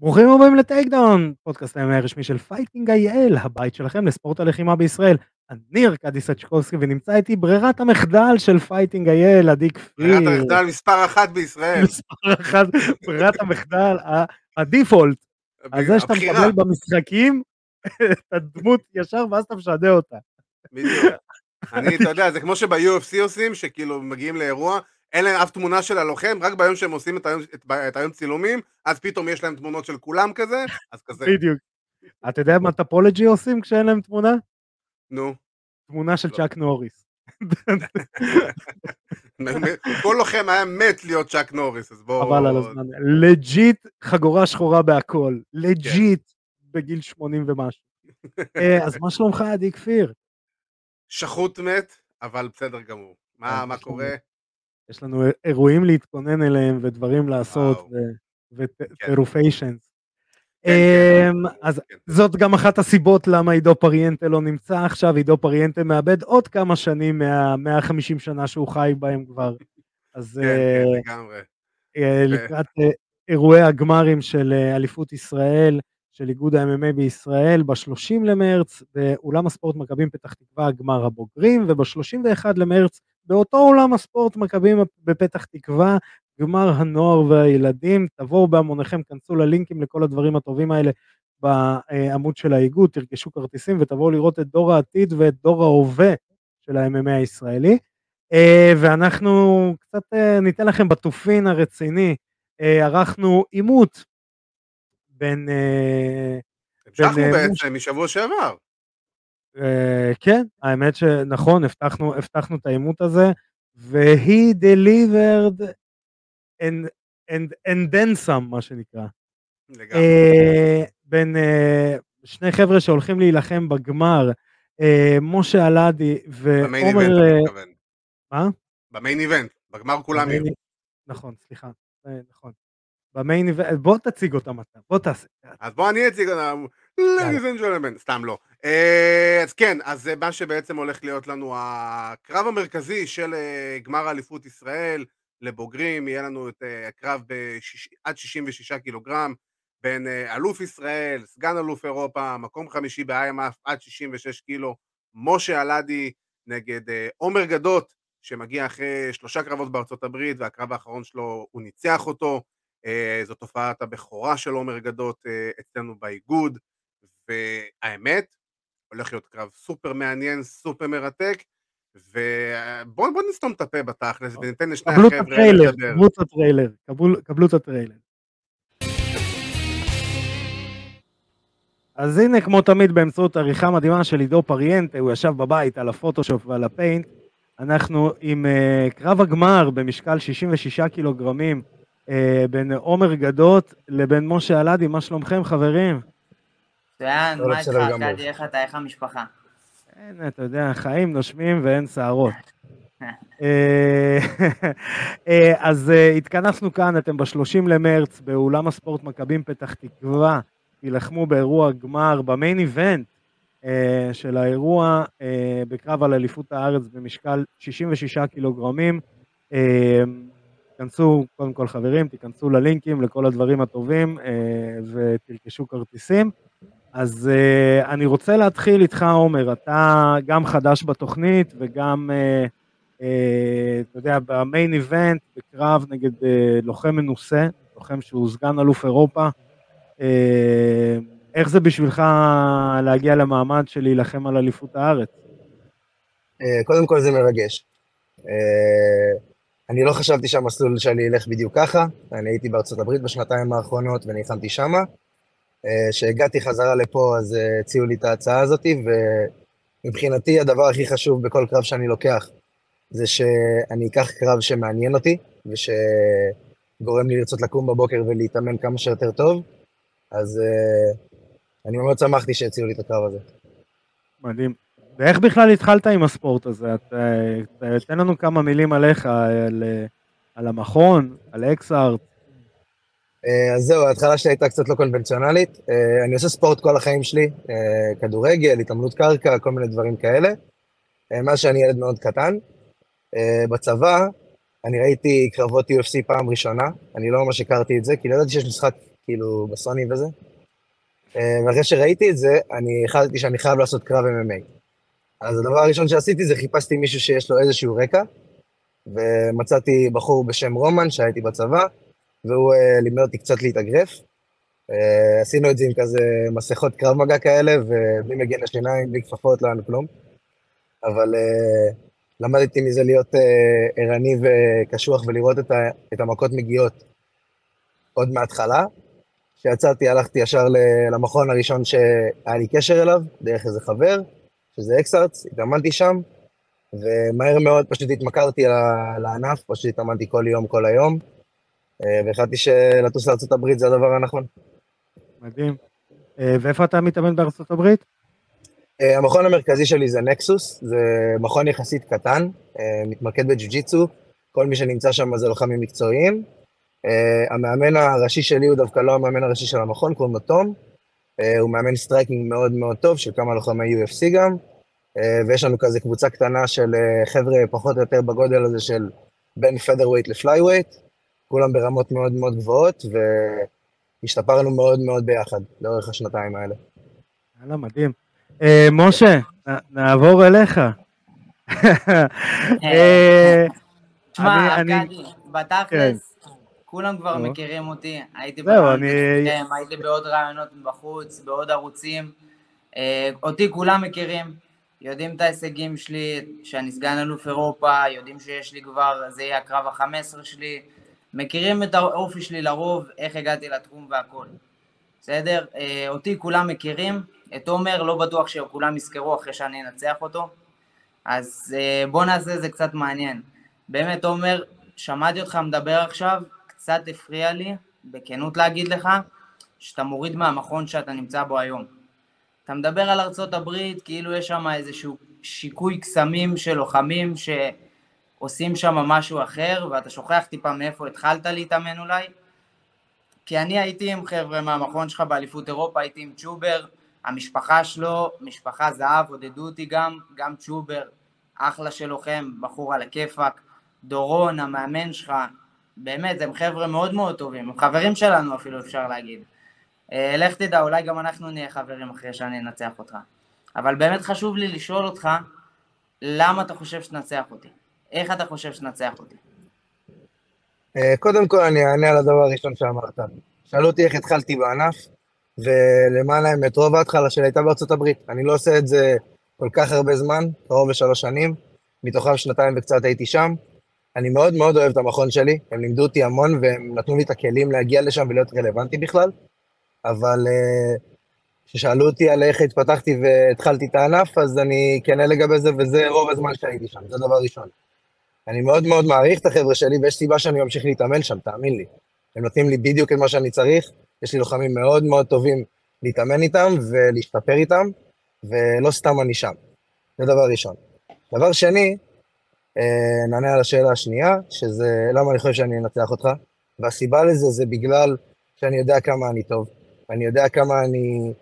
ברוכים הבאים לטייקדאון, פודקאסט הימי הרשמי של פייטינג אייל, הבית שלכם לספורט הלחימה בישראל. אני ארכדי סצ'קובסקי ונמצא איתי ברירת המחדל של פייטינג אייל, עדי כפיר. ברירת המחדל מספר אחת בישראל. מספר אחת, ברירת המחדל, ה default. על זה שאתה מקבל במשחקים את הדמות ישר ואז אתה משדרג אותה. בדיוק. אני, אתה יודע, זה כמו שב-UFC עושים, שכאילו מגיעים לאירוע, אין להם אף תמונה של הלוחם, רק ביום שהם עושים את היום, את, את היום צילומים, אז פתאום יש להם תמונות של כולם כזה, אז כזה. בדיוק. אתה יודע מה טופולוגי עושים כשאין להם תמונה? נו. תמונה של לא. צ'אק נוריס. כל לוחם היה מת להיות צ'אק נוריס, אז בואו... חבל על הזמן. legit חגורה שחורה בהכל. legit בגיל 80 ומשהו. אה, אז מה שלומך עדי כפיר? שחוט מת, אבל בסדר גמור. מה, אה, קורה? יש לנו אירועים להתכונן אליהם ודברים לעשות וואו. ו- כן. כן, כן. אמ, אז כן. זאת גם אחת הסיבות למה עידו פריאנטה לא נמצא עכשיו, עידו פריאנטה מאבד עוד כמה שנים מה-150 שנה שהוא חי בהם כבר. אז אה. אה, לקראת אה, אירועי הגמרים של אה, אליפות ישראל, של איגוד ה-MMA בישראל, ב-30 למרץ באולם הספורט מכבים פתח תקווה גמר הבוגרים, וב-31 למרץ באותו אולם הספורט מכבים בפתח תקווה גמר הנוער והילדים. תבואו בהמוניכם, כנסו ללינקים לכל הדברים הטובים האלה בעמוד של האיגוד, תרכשו כרטיסים ותבואו לראות את דור העתיד ואת דור ההווה של ה-MMA הישראלי. אה, ואנחנו קצת אה, ניתן לכם בתופין הרציני, אה, ערכנו עימות בין, המשכנו בין, בעצם משבוע שעבר. אה, כן, האמת שנכון, הבטחנו, הבטחנו את העימות הזה, והיא delivered and, and, and then some, מה שנקרא. לגמרי. אה, בין אה, שני חבר'ה שהולכים להילחם בגמר, משה אלעדי ועומר... מה? במיין איבנט, בגמר כולם יהיו. נכון, סליחה, נכון. במיין איבנט, בוא תציג אותם אתה, בוא תעשה. אז בוא אני אציג אותם, ladies and gentlemen, סתם לא. אה, אז כן, אז מה שבעצם הולך להיות לנו הקרב המרכזי של אה, גמר אליפות ישראל לבוגרים, יהיה לנו את אה, הקרב בשיש- עד 66 קילוגרם בין אלוף ישראל, סגן אלוף אירופה, מקום חמישי ב-IMF עד 66 קילו, משה אלעדי נגד עומר גדות, שמגיע אחרי שלושה קרבות בארצות הברית, והקרב האחרון שלו הוא ניצח אותו. זו תופעת הבכורה של עומר גדות אצלנו באיגוד, והאמת, הולך להיות קרב סופר מעניין, סופר מרתק, ובואו בוא נסתום את הפה בתכלס וניתן לשני החבר'ה לדבר. קבלו את הטריילר, קבלו את הטריילר. אז הנה, כמו תמיד, באמצעות עריכה מדהימה של עידו פריאנטה, הוא ישב בבית על הפוטושופ ועל הפיינט. אנחנו עם uh, קרב הגמר במשקל 66 קילוגרמים uh, בין עומר גדות לבין משה אלעדי, מה שלומכם חברים? מצוין, לא, מה איתך. ארכדי, איך אתה, איך המשפחה? אין, אתה יודע, חיים נושמים ואין שערות. אה, אה, אז אה, התכנסנו כאן, אתם ב-30 למרץ באולם הספורט מכבים פתח תקווה, תילחמו באירוע גמר, במיין איבנט אה, של האירוע אה, בקרב על אליפות הארץ במשקל 66 קילוגרמים. אה, תיכנסו, קודם כל חברים, תיכנסו ללינקים לכל הדברים הטובים אה, ותרכשו כרטיסים. אז uh, אני רוצה להתחיל איתך, עומר, אתה גם חדש בתוכנית וגם, uh, uh, אתה יודע, במיין איבנט, בקרב נגד uh, לוחם מנוסה, לוחם שהוא סגן אלוף אירופה. Uh, איך זה בשבילך להגיע למעמד של להילחם על אליפות הארץ? אה, קודם כל זה מרגש. אה, אני לא חשבתי שהמסלול שלי ילך בדיוק ככה, אני הייתי בארצות הברית בשנתיים האחרונות ונלחמתי שמה. כשהגעתי חזרה לפה אז אה, הציעו לי את ההצעה הזאת, ומבחינתי הדבר הכי חשוב בכל קרב שאני לוקח זה שאני אקח קרב שמעניין אותי, ושגורם לי לרצות לקום בבוקר ולהתאמן כמה שיותר טוב, אז אה, אני מאוד שמחתי שהציעו לי את הקרב הזה. מדהים. ואיך בכלל התחלת עם הספורט הזה? תן לנו כמה מילים עליך, על, אה, על המכון, על אקסארט. אה, אז זהו, ההתחלה שלי הייתה קצת לא קונבנציונלית. אה, אני עושה ספורט כל החיים שלי, אה, כדורגל, התעמלות קרקע, כל מיני דברים כאלה. מאז שאני ילד מאוד קטן. בצבא, אני ראיתי קרבות UFC פעם ראשונה, אני לא ממש הכרתי את זה, כי לא ידעתי שיש משחק כאילו בסוני וזה. ואחרי שראיתי את זה, אני החלטתי שאני חייב לעשות קרב MMA. אז הדבר הראשון שעשיתי זה חיפשתי מישהו שיש לו איזשהו רקע, ומצאתי בחור בשם רומן שהייתי בצבא, והוא uh, לימד אותי קצת להתאגרף. Uh, עשינו את זה עם כזה מסכות קרב מגע כאלה, ובלי מגן השיניים, בלי כפפות, לא היה לנו כלום. אבל uh, למדתי מזה להיות ערני וקשוח ולראות את, המכות מגיעות עוד מההתחלה. כשיצאתי הלכתי ישר למכון הראשון שהיה לי קשר אליו, דרך איזה חבר, שזה אקסארטס, התאמנתי שם, ומהר מאוד פשוט התמכרתי לענף, פשוט התאמנתי כל יום, כל היום, אה, והחלטתי שלטוס לארה"ב זה הדבר הנכון. מדהים. אה, ואיפה אתה מתאמן בארצות הברית? אה, המכון המרכזי שלי זה נקסוס, זה מכון יחסית קטן, מתמקד בג'יו-ג'יצו, כל מי שנמצא שם זה לוחמים מקצועיים. המאמן הראשי שלי הוא דווקא לא המאמן הראשי של המכון, קוראים לו תום. הוא מאמן striking מאוד מאוד טוב, של כמה לוחמי UFC גם. ויש לנו כזה קבוצה קטנה של חבר'ה פחות או יותר בגודל הזה של בין פדרווייט לפלייווייט, כולם ברמות מאוד מאוד גבוהות, והשתפרנו מאוד מאוד ביחד לאורך השנתיים האלה. יאללה, מדהים. אה, משה, נעבור אליך. אה, תשמע, ארכדי, בתכלס. כולם כבר מכירים אותי, הייתי הייתי בעוד רעיונות בחוץ, בעוד ערוצים. אה, אותי כולם מכירים, יודעים את ההישגים שלי, שאני סגן אלוף אירופה, יודעים שיש לי כבר, זה יהיה הקרב ה-15 שלי, מכירים את האופי שלי לרוב, איך הגעתי לתחום והכל. בסדר? אה, אותי כולם מכירים, את עומר לא בטוח שכולם יזכרו אחרי שאני אנצח אותו, אז אה, בוא נעשה זה קצת מעניין. באמת עומר, שמעתי אותך מדבר עכשיו, קצת הפריע לי, בכנות להגיד לך, שאתה מוריד מהמכון שאתה נמצא בו היום. אתה מדבר על ארצות הברית כאילו יש שם איזשהו שיקוי קסמים של לוחמים ש... עושים שם משהו אחר, ואתה שוכח טיפה מאיפה התחלת להתאמן אולי. כי אני הייתי עם חבר'ה מהמכון שלך באליפות אירופה, הייתי עם צ'ובר, המשפחה שלו, משפחה זהב, עודדו אותי גם, גם צ'ובר, אחלה של לוחם, בחור על הכיפאק, דורון, המאמן שלך, באמת, הם חבר'ה מאוד מאוד טובים, הם חברים שלנו אפילו אפשר להגיד. אה, לך תדע, אולי גם אנחנו נהיה חברים אחרי שאני אנצח אותך. אבל באמת חשוב לי לשאול אותך, למה אתה חושב שתנצח אותי? איך אתה חושב שנצח אותי? אה, קודם כל אני אענה על הדבר הראשון שאמרת. שאלו אותי איך התחלתי בענף, ולמען האמת, רוב ההתחלה שלי הייתה בארצות הברית. אני לא עושה את זה כל כך הרבה זמן, קרוב לשלוש שנים, מתוכם שנתיים וקצת הייתי שם. אני מאוד מאוד אוהב את המכון שלי, הם לימדו אותי המון והם נתנו לי את הכלים להגיע לשם ולהיות רלוונטי בכלל, אבל אה, כששאלו אותי על איך התפתחתי והתחלתי את הענף, אז אני כנה לגבי זה, וזה רוב הזמן שהייתי שם, זה דבר ראשון. אני מאוד מאוד מעריך את החבר'ה שלי, ויש סיבה שאני ממשיך להתאמן שם, תאמין לי. הם נותנים לי בדיוק את מה שאני צריך, יש לי לוחמים מאוד מאוד טובים להתאמן איתם ולהשתפר איתם, ולא סתם אני שם. זה דבר ראשון. דבר שני, אה, נענה על השאלה השנייה, שזה למה אני חושב שאני אנצח אותך, והסיבה לזה זה בגלל שאני יודע כמה אני טוב, ואני יודע כמה אני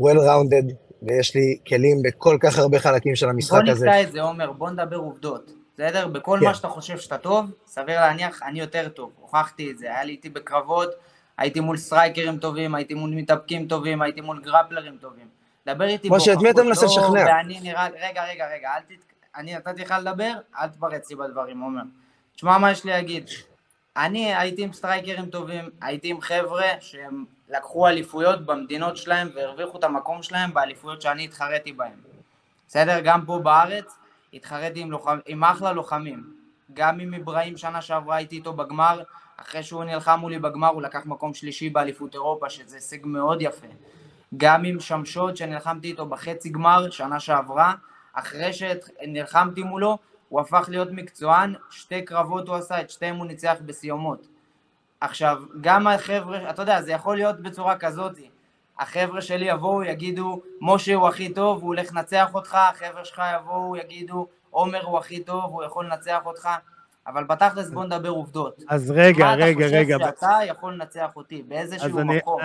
well-rounded, ויש לי כלים בכל כך הרבה חלקים של המשחק הזה. בוא נקטע את זה, עומר, בוא נדבר עובדות. בסדר? בכל כן. מה שאתה חושב שאתה טוב, סביר להניח, אני יותר טוב, הוכחתי את זה, היה לי איתי בקרבות, הייתי מול strikerים טובים, הייתי מול מתאבקים טובים, הייתי מול grapplerים טובים. דבר איתי, משה, את מי אתה מנסה לשכנע? ואני נראה, רגע, רגע, רגע, אל תת... אני נתתי לך לדבר, אל תתפרץ לי בדברים, עומר. תשמע מה יש לי להגיד. אני הייתי עם strikerים טובים, הייתי עם חבר'ה שהם לקחו אליפויות במדינות שלהם והרוויחו את המקום שלהם באליפויות שאני התחרתי בהם. בסדר? גם פה בארץ, התחרתי עם, לוחמ... עם אחלה לוחמים. גם עם אברהים שנה שעברה הייתי איתו בגמר, אחרי שהוא נלחם מולי בגמר הוא לקח מקום שלישי באליפות אירופה, שזה הישג מאוד יפה. גם עם שמשוד שנלחמתי איתו בחצי גמר שנה שעברה, אחרי שנלחמתי מולו, הוא הפך להיות מקצוען, שתי קרבות הוא עשה, את שתיהם הוא ניצח בסיומות. עכשיו, גם החבר'ה, אתה יודע, זה יכול להיות בצורה כזאת, החבר'ה שלי יבואו, יגידו, משה הוא הכי טוב, הוא הולך לנצח אותך, החבר'ה שלך יבואו, יגידו, עומר הוא הכי טוב, הוא יכול לנצח אותך, אבל בתכלס בוא נדבר עובדות. אז רגע, רגע, רגע. מה אתה חושב שאתה יכול לנצח אותי, באיזשהו אני, מקום?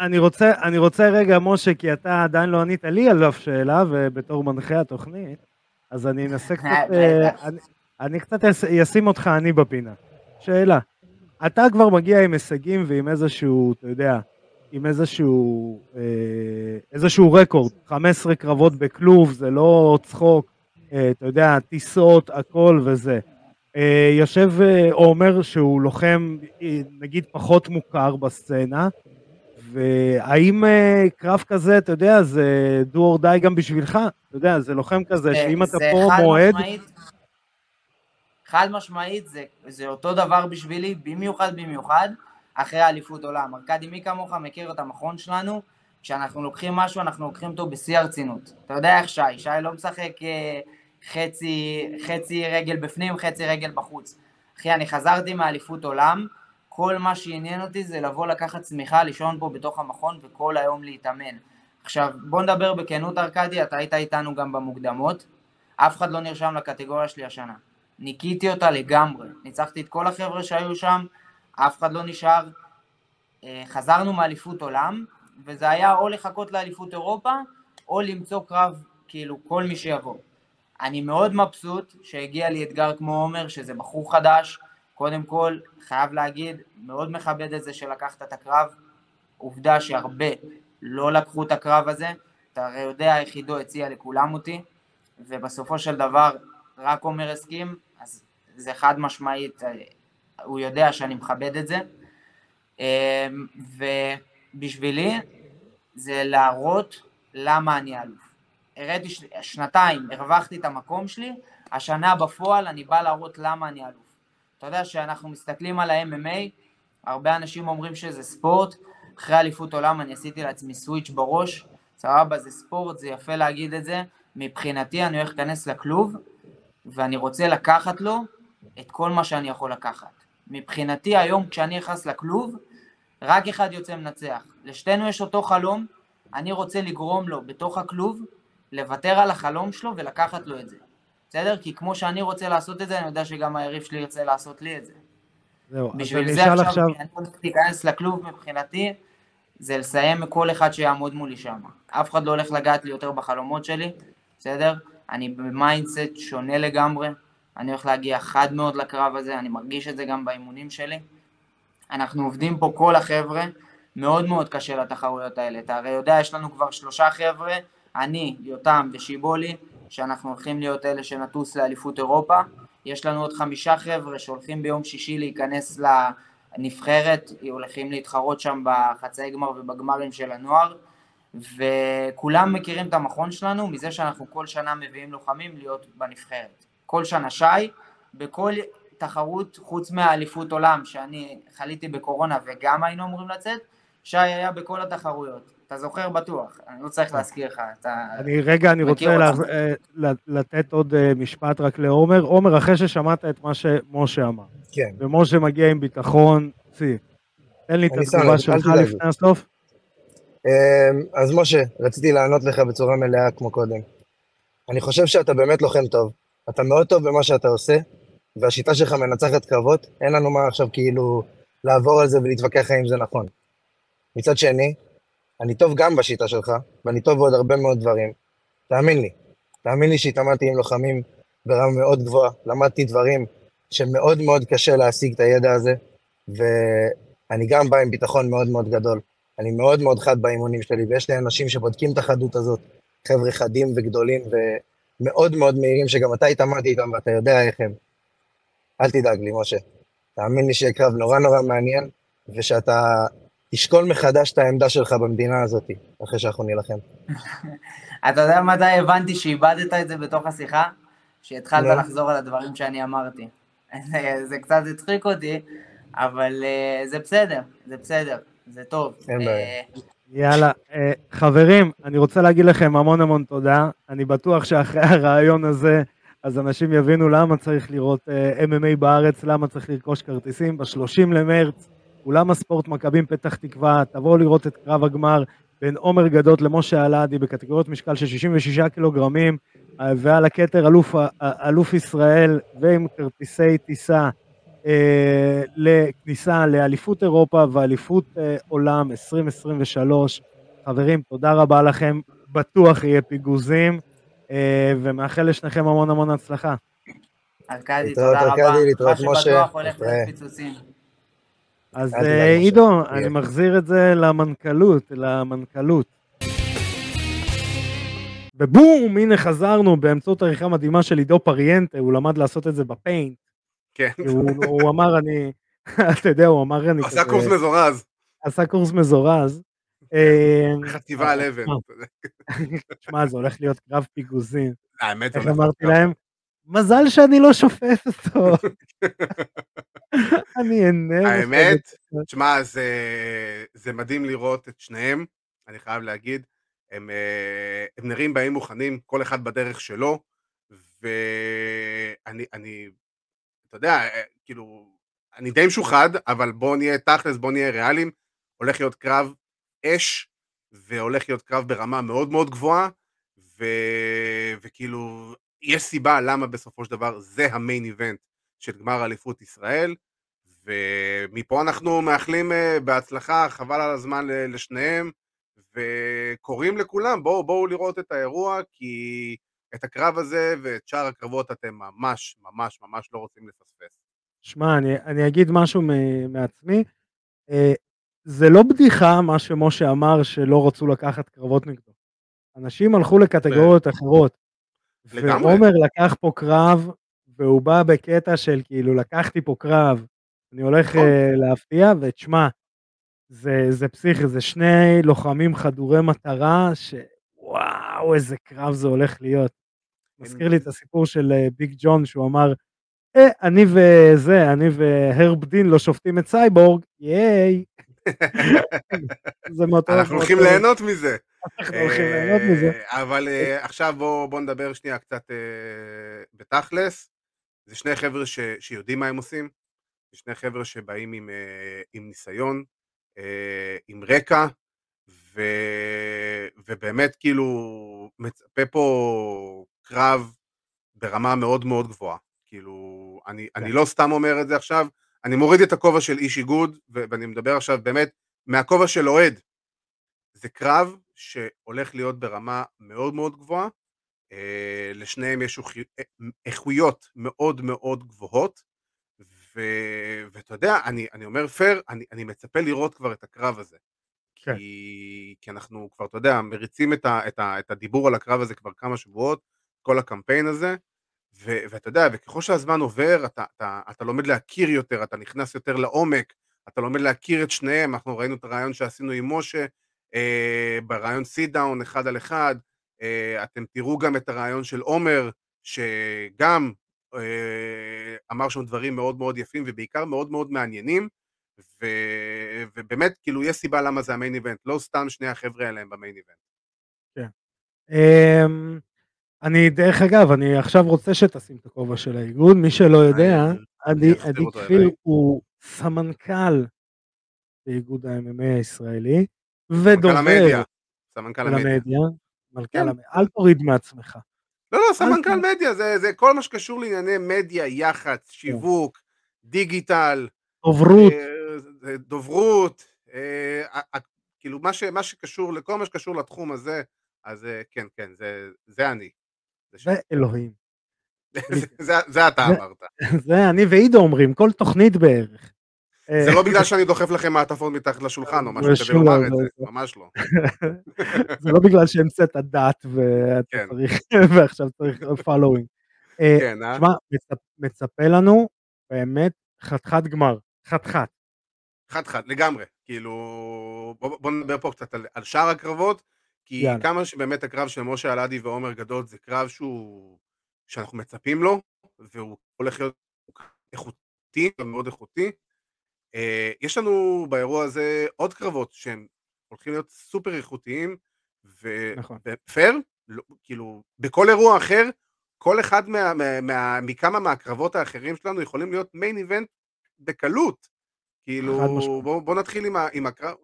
אני רוצה, אני רוצה רגע, משה, כי אתה עדיין לא ענית לי על אף שאלה, ובתור מנחה התוכנית, אז אני אנסה קצת, אה, אני, אני קצת אשים אותך אני בפינה. שאלה. אתה כבר מגיע עם הישגים ועם איזשהו, אתה יודע, עם איזשהו, אה, איזשהו רקורד, 15 קרבות בכלוב, זה לא צחוק, אה, אתה יודע, טיסות, הכל וזה. אה, יושב אומר שהוא לוחם, נגיד, פחות מוכר בסצנה, והאם קרב כזה, אתה יודע, זה do or die גם בשבילך? אתה יודע, זה לוחם כזה, שאם אתה פה מועד... חד משמעית, זה, זה אותו דבר בשבילי, במיוחד במיוחד, אחרי אליפות עולם. ארכדי, מי כמוך מכיר את המכון שלנו, כשאנחנו לוקחים משהו, אנחנו לוקחים אותו בשיא הרצינות. אתה יודע איך שי, שי לא משחק אה, חצי, חצי רגל בפנים, חצי רגל בחוץ. אחי, אני חזרתי מאליפות עולם, כל מה שעניין אותי זה לבוא לקחת צמיחה, לישון פה בתוך המכון וכל היום להתאמן. עכשיו, בוא נדבר בכנות ארכדי, אתה היית איתנו גם במוקדמות, אף אחד לא נרשם לקטגוריה שלי השנה. ניקיתי אותה לגמרי, ניצחתי את כל החבר'ה שהיו שם, אף אחד לא נשאר. אה, חזרנו מאליפות עולם, וזה היה או לחכות לאליפות אירופה, או למצוא קרב, כאילו, כל מי שיבוא. אני מאוד מבסוט שהגיע לי אתגר כמו עומר, שזה בחור חדש, קודם כל, חייב להגיד, מאוד מכבד את זה שלקחת את הקרב, עובדה שהרבה לא לקחו את הקרב הזה, אתה הרי יודע איך עידו הציע לכולם אותי, ובסופו של דבר רק עומר הסכים, אז זה חד משמעית, הוא יודע שאני מכבד את זה, אמ, ובשבילי זה להראות למה אני אלוף. הראיתי שנתיים, הרווחתי את המקום שלי, השנה בפועל אני בא להראות למה אני אלוף. אתה יודע שאנחנו מסתכלים על ה-MMA, הרבה אנשים אומרים שזה ספורט, אחרי אליפות עולם אני עשיתי לעצמי סוויץ' בראש, סבבה, זה ספורט, זה יפה להגיד את זה, מבחינתי אני הולך להיכנס לכלוב, ואני רוצה לקחת לו את כל מה שאני יכול לקחת. מבחינתי היום כשאני נכנס לכלוב, רק אחד יוצא מנצח. לשתינו יש אותו חלום, אני רוצה לגרום לו בתוך הכלוב לוותר על החלום שלו ולקחת לו את זה. בסדר? כי כמו שאני רוצה לעשות את זה, אני יודע שגם היריב שלי ירצה לעשות לי את זה. זהו, בשביל זה עכשיו, עכשיו... אני רוצה להיכנס לכלוב מבחינתי, זה לסיים כל אחד שיעמוד מולי שם. אף אחד לא הולך לגעת לי יותר בחלומות שלי, בסדר? אני ב mindset שונה לגמרי, אני הולך להגיע חד מאוד לקרב הזה, אני מרגיש את זה גם באימונים שלי. אנחנו עובדים פה כל החבר'ה, מאוד מאוד קשה לתחרויות האלה. אתה הרי יודע, יש לנו כבר שלושה חבר'ה, אני, יותם ושיבולי, שאנחנו הולכים להיות אלה שנטוס לאליפות אירופה. יש לנו עוד חמישה חבר'ה שהולכים ביום שישי להיכנס לנבחרת, הולכים להתחרות שם בחצאי גמר ובגמרים של הנוער, וכולם מכירים את המכון שלנו מזה שאנחנו כל שנה מביאים לוחמים להיות בנבחרת. כל שנה שי, בכל תחרות חוץ מהאליפות עולם, שאני חליתי בקורונה וגם היינו אמורים לצאת, שי היה בכל התחרויות. אתה זוכר בטוח, אני לא צריך להזכיר לך. אני רגע, אני רוצה אה, לתת עוד אה, משפט רק לעומר. עומר, אחרי ששמעת את מה שמשה אמר, כן. ומשה מגיע עם ביטחון, צי, תן לי את התגובה שלך לפני הסוף. אמ, אז משה, רציתי לענות לך בצורה מלאה כמו קודם. אני חושב שאתה באמת לוחם טוב. אתה מאוד טוב במה שאתה עושה, והשיטה שלך מנצחת קרבות, אין לנו מה עכשיו כאילו לעבור על זה ולהתווכח האם זה נכון. מצד שני, אני טוב גם בשיטה שלך, ואני טוב בעוד הרבה מאוד דברים. תאמין לי, תאמין לי שהתאמנתי עם לוחמים ברמה מאוד גבוהה, למדתי דברים שמאוד מאוד קשה להשיג את הידע הזה, ואני גם בא עם ביטחון מאוד מאוד גדול. אני מאוד מאוד חד באימונים שלי, ויש לי אנשים שבודקים את החדות הזאת, חבר'ה חדים וגדולים ומאוד מאוד מהירים, שגם אתה התאמנתי איתם ואתה יודע איך הם. אל תדאג לי, משה. תאמין לי שיהיה קרב נורא נורא מעניין, ושאתה תשקול מחדש את העמדה שלך במדינה הזאת, אחרי שאנחנו נילחם. אתה יודע מתי הבנתי שאיבדת את זה בתוך השיחה? שהתחלת לחזור על הדברים שאני אמרתי. זה קצת הצחיק אותי, אבל אה, זה בסדר, זה בסדר, זה טוב. אין בעיה. אה, יאללה, אה, חברים, אני רוצה להגיד לכם המון המון תודה. אני בטוח שאחרי הרעיון הזה, אז אנשים יבינו למה צריך לראות MMA בארץ, למה צריך לרכוש כרטיסים. ב-30 למרץ, אולם הספורט מכבים פתח תקווה, תבואו לראות את קרב הגמר בין עומר גדות למשה אלעדי בקטגוריות משקל של 66 קילוגרמים, ועל הכתר אלוף, אלוף ישראל ועם כרטיסי טיסה אה, לכניסה לאליפות אירופה ואליפות אה, עולם 2023. חברים, תודה רבה לכם, בטוח יהיה פיגוזים, אה, ומאחל לשניכם המון המון הצלחה. ארכדי, תודה רבה. להתראות, משה. שבטוח הולך לפיצוצים. אז עידו, אני מחזיר את זה למנכ"לות, למנכ"לות. ובום, הנה חזרנו באמצעות עריכה מדהימה של עידו פריאנטה, הוא למד לעשות את זה בפיינט. כן. הוא, אמר, אני, אתה יודע, הוא אמר, אני עשה קורס מזורז. עשה קורס מזורז. חטיבה על אבן. תשמע, זה הולך להיות קרב פיגוזים. האמת, איך אמרתי להם? מזל שאני לא שופט אותו. אני אהנה. האמת, תשמע, זה מדהים לראות את שניהם, אני חייב להגיד. הם, הם נראים באים מוכנים, כל אחד בדרך שלו, ואני, אני, אתה יודע, כאילו, אני די משוחד, אבל בואו נהיה תכלס, בואו נהיה ריאליים, הולך להיות קרב אש, והולך להיות קרב ברמה מאוד מאוד גבוהה, ו... וכאילו, יש סיבה למה בסופו של דבר זה המיין איבנט של גמר אליפות ישראל, ומפה אנחנו מאחלים אה, בהצלחה, חבל על הזמן לשניהם, וקוראים לכולם, בואו בואו לראות את האירוע, כי את הקרב הזה ואת שאר הקרבות אתם ממש ממש ממש לא רוצים לפספס. שמע, אני, אני אגיד משהו מעצמי. אה, זה לא בדיחה מה שמשה אמר שלא רצו לקחת קרבות נגדו. אנשים הלכו לקטגוריות ו... אחרות. לגמרי. ועומר לקח פה קרב, והוא בא בקטע של כאילו לקחתי פה קרב, אני הולך uh, להפתיע, ותשמע, זה, זה פסיכי, זה שני לוחמים חדורי מטרה, שוואו, איזה קרב זה הולך להיות. מזכיר לי את הסיפור של uh, ביג ג'ון, שהוא אמר, אה, אני וזה, אני והרב דין לא שופטים את סייבורג, ייי. אנחנו הולכים ליהנות מזה. אנחנו הולכים ליהנות מזה. אה, אבל אה, עכשיו בואו נדבר שנייה קצת אה, בתכלס. זה שני חבר'ה שיודעים מה הם עושים, זה שני חבר'ה שבאים עם ניסיון, עם רקע, ו, ובאמת כאילו מצפה פה קרב ברמה מאוד מאוד גבוהה. כאילו, אני, כן. אני לא סתם אומר את זה עכשיו, אני מוריד את הכובע של איש איגוד, ואני מדבר עכשיו באמת מהכובע של אוהד. זה קרב שהולך להיות ברמה מאוד מאוד גבוהה, אה, לשניהם יש אה, איכויות מאוד מאוד גבוהות. ואתה יודע, אני, אני אומר פייר, אני, אני מצפה לראות כבר את הקרב הזה. כן. כי, כי אנחנו כבר, אתה יודע, מריצים את, ה, את, ה, את הדיבור על הקרב הזה כבר כמה שבועות, כל הקמפיין הזה, ו- ואתה יודע, וככל שהזמן עובר, אתה, אתה, אתה לומד להכיר יותר, אתה נכנס יותר לעומק, אתה לומד להכיר את שניהם, אנחנו ראינו את הריאיון שעשינו עם משה, אה, בריאיון sit down אחד על אחד, אה, אתם תראו גם את הריאיון של עומר, שגם אה, אמר שם דברים מאוד מאוד יפים ובעיקר מאוד מאוד מעניינים, ו, ובאמת, כאילו, יש סיבה למה זה המיין איבנט, לא סתם שני החבר'ה האלה הם במיין איבנט. כן. אמ, אני, דרך אגב, אני עכשיו רוצה שתשים את הכובע של האיגוד, מי שלא יודע, עדי כפיל הוא סמנכ"ל באיגוד ה-MMA הישראלי, ודובר. סמנכ"ל המדיה. מנכ"ל כן. המדיה. אל תוריד מעצמך. לא, לא, סמנכ"ל מדיה, זה, זה כל מה שקשור לענייני מדיה, יח"צ, כן. שיווק, דיגיטל. דוברות. אה, דוברות. אה, כאילו, מה, ש, מה שקשור, לכל מה שקשור לתחום הזה, אז אה, כן, כן, זה, זה אני. זה אלוהים. זה אתה אמרת. זה אני ועידו אומרים, כל תוכנית בערך. זה לא בגלל שאני דוחף לכם מעטפות מתחת לשולחן או משהו כדי לומר את זה, ממש לא. זה לא בגלל שהמצאת דת כן. ועכשיו צריך. אה, כן, אה? תשמע, מצפה לנו באמת חתיכת גמר, חתיכת. חתיכת, לגמרי. כאילו, בוא נדבר פה קצת על שאר הקרבות. כי יאללה. כמה שבאמת הקרב של משה אלעדי ועומר גדות זה קרב שהוא... שאנחנו מצפים לו, והוא הולך להיות איכותי, מאוד איכותי. אה, יש לנו באירוע הזה עוד קרבות שהם הולכים להיות סופר איכותיים, ו... נכון. ופייר, לא, כאילו, בכל אירוע אחר, כל אחד מה, מה, מה, מכמה מהקרבות האחרים שלנו יכולים להיות מיין איבנט בקלות. כאילו, בוא, בוא נתחיל עם, ה, עם הקרב,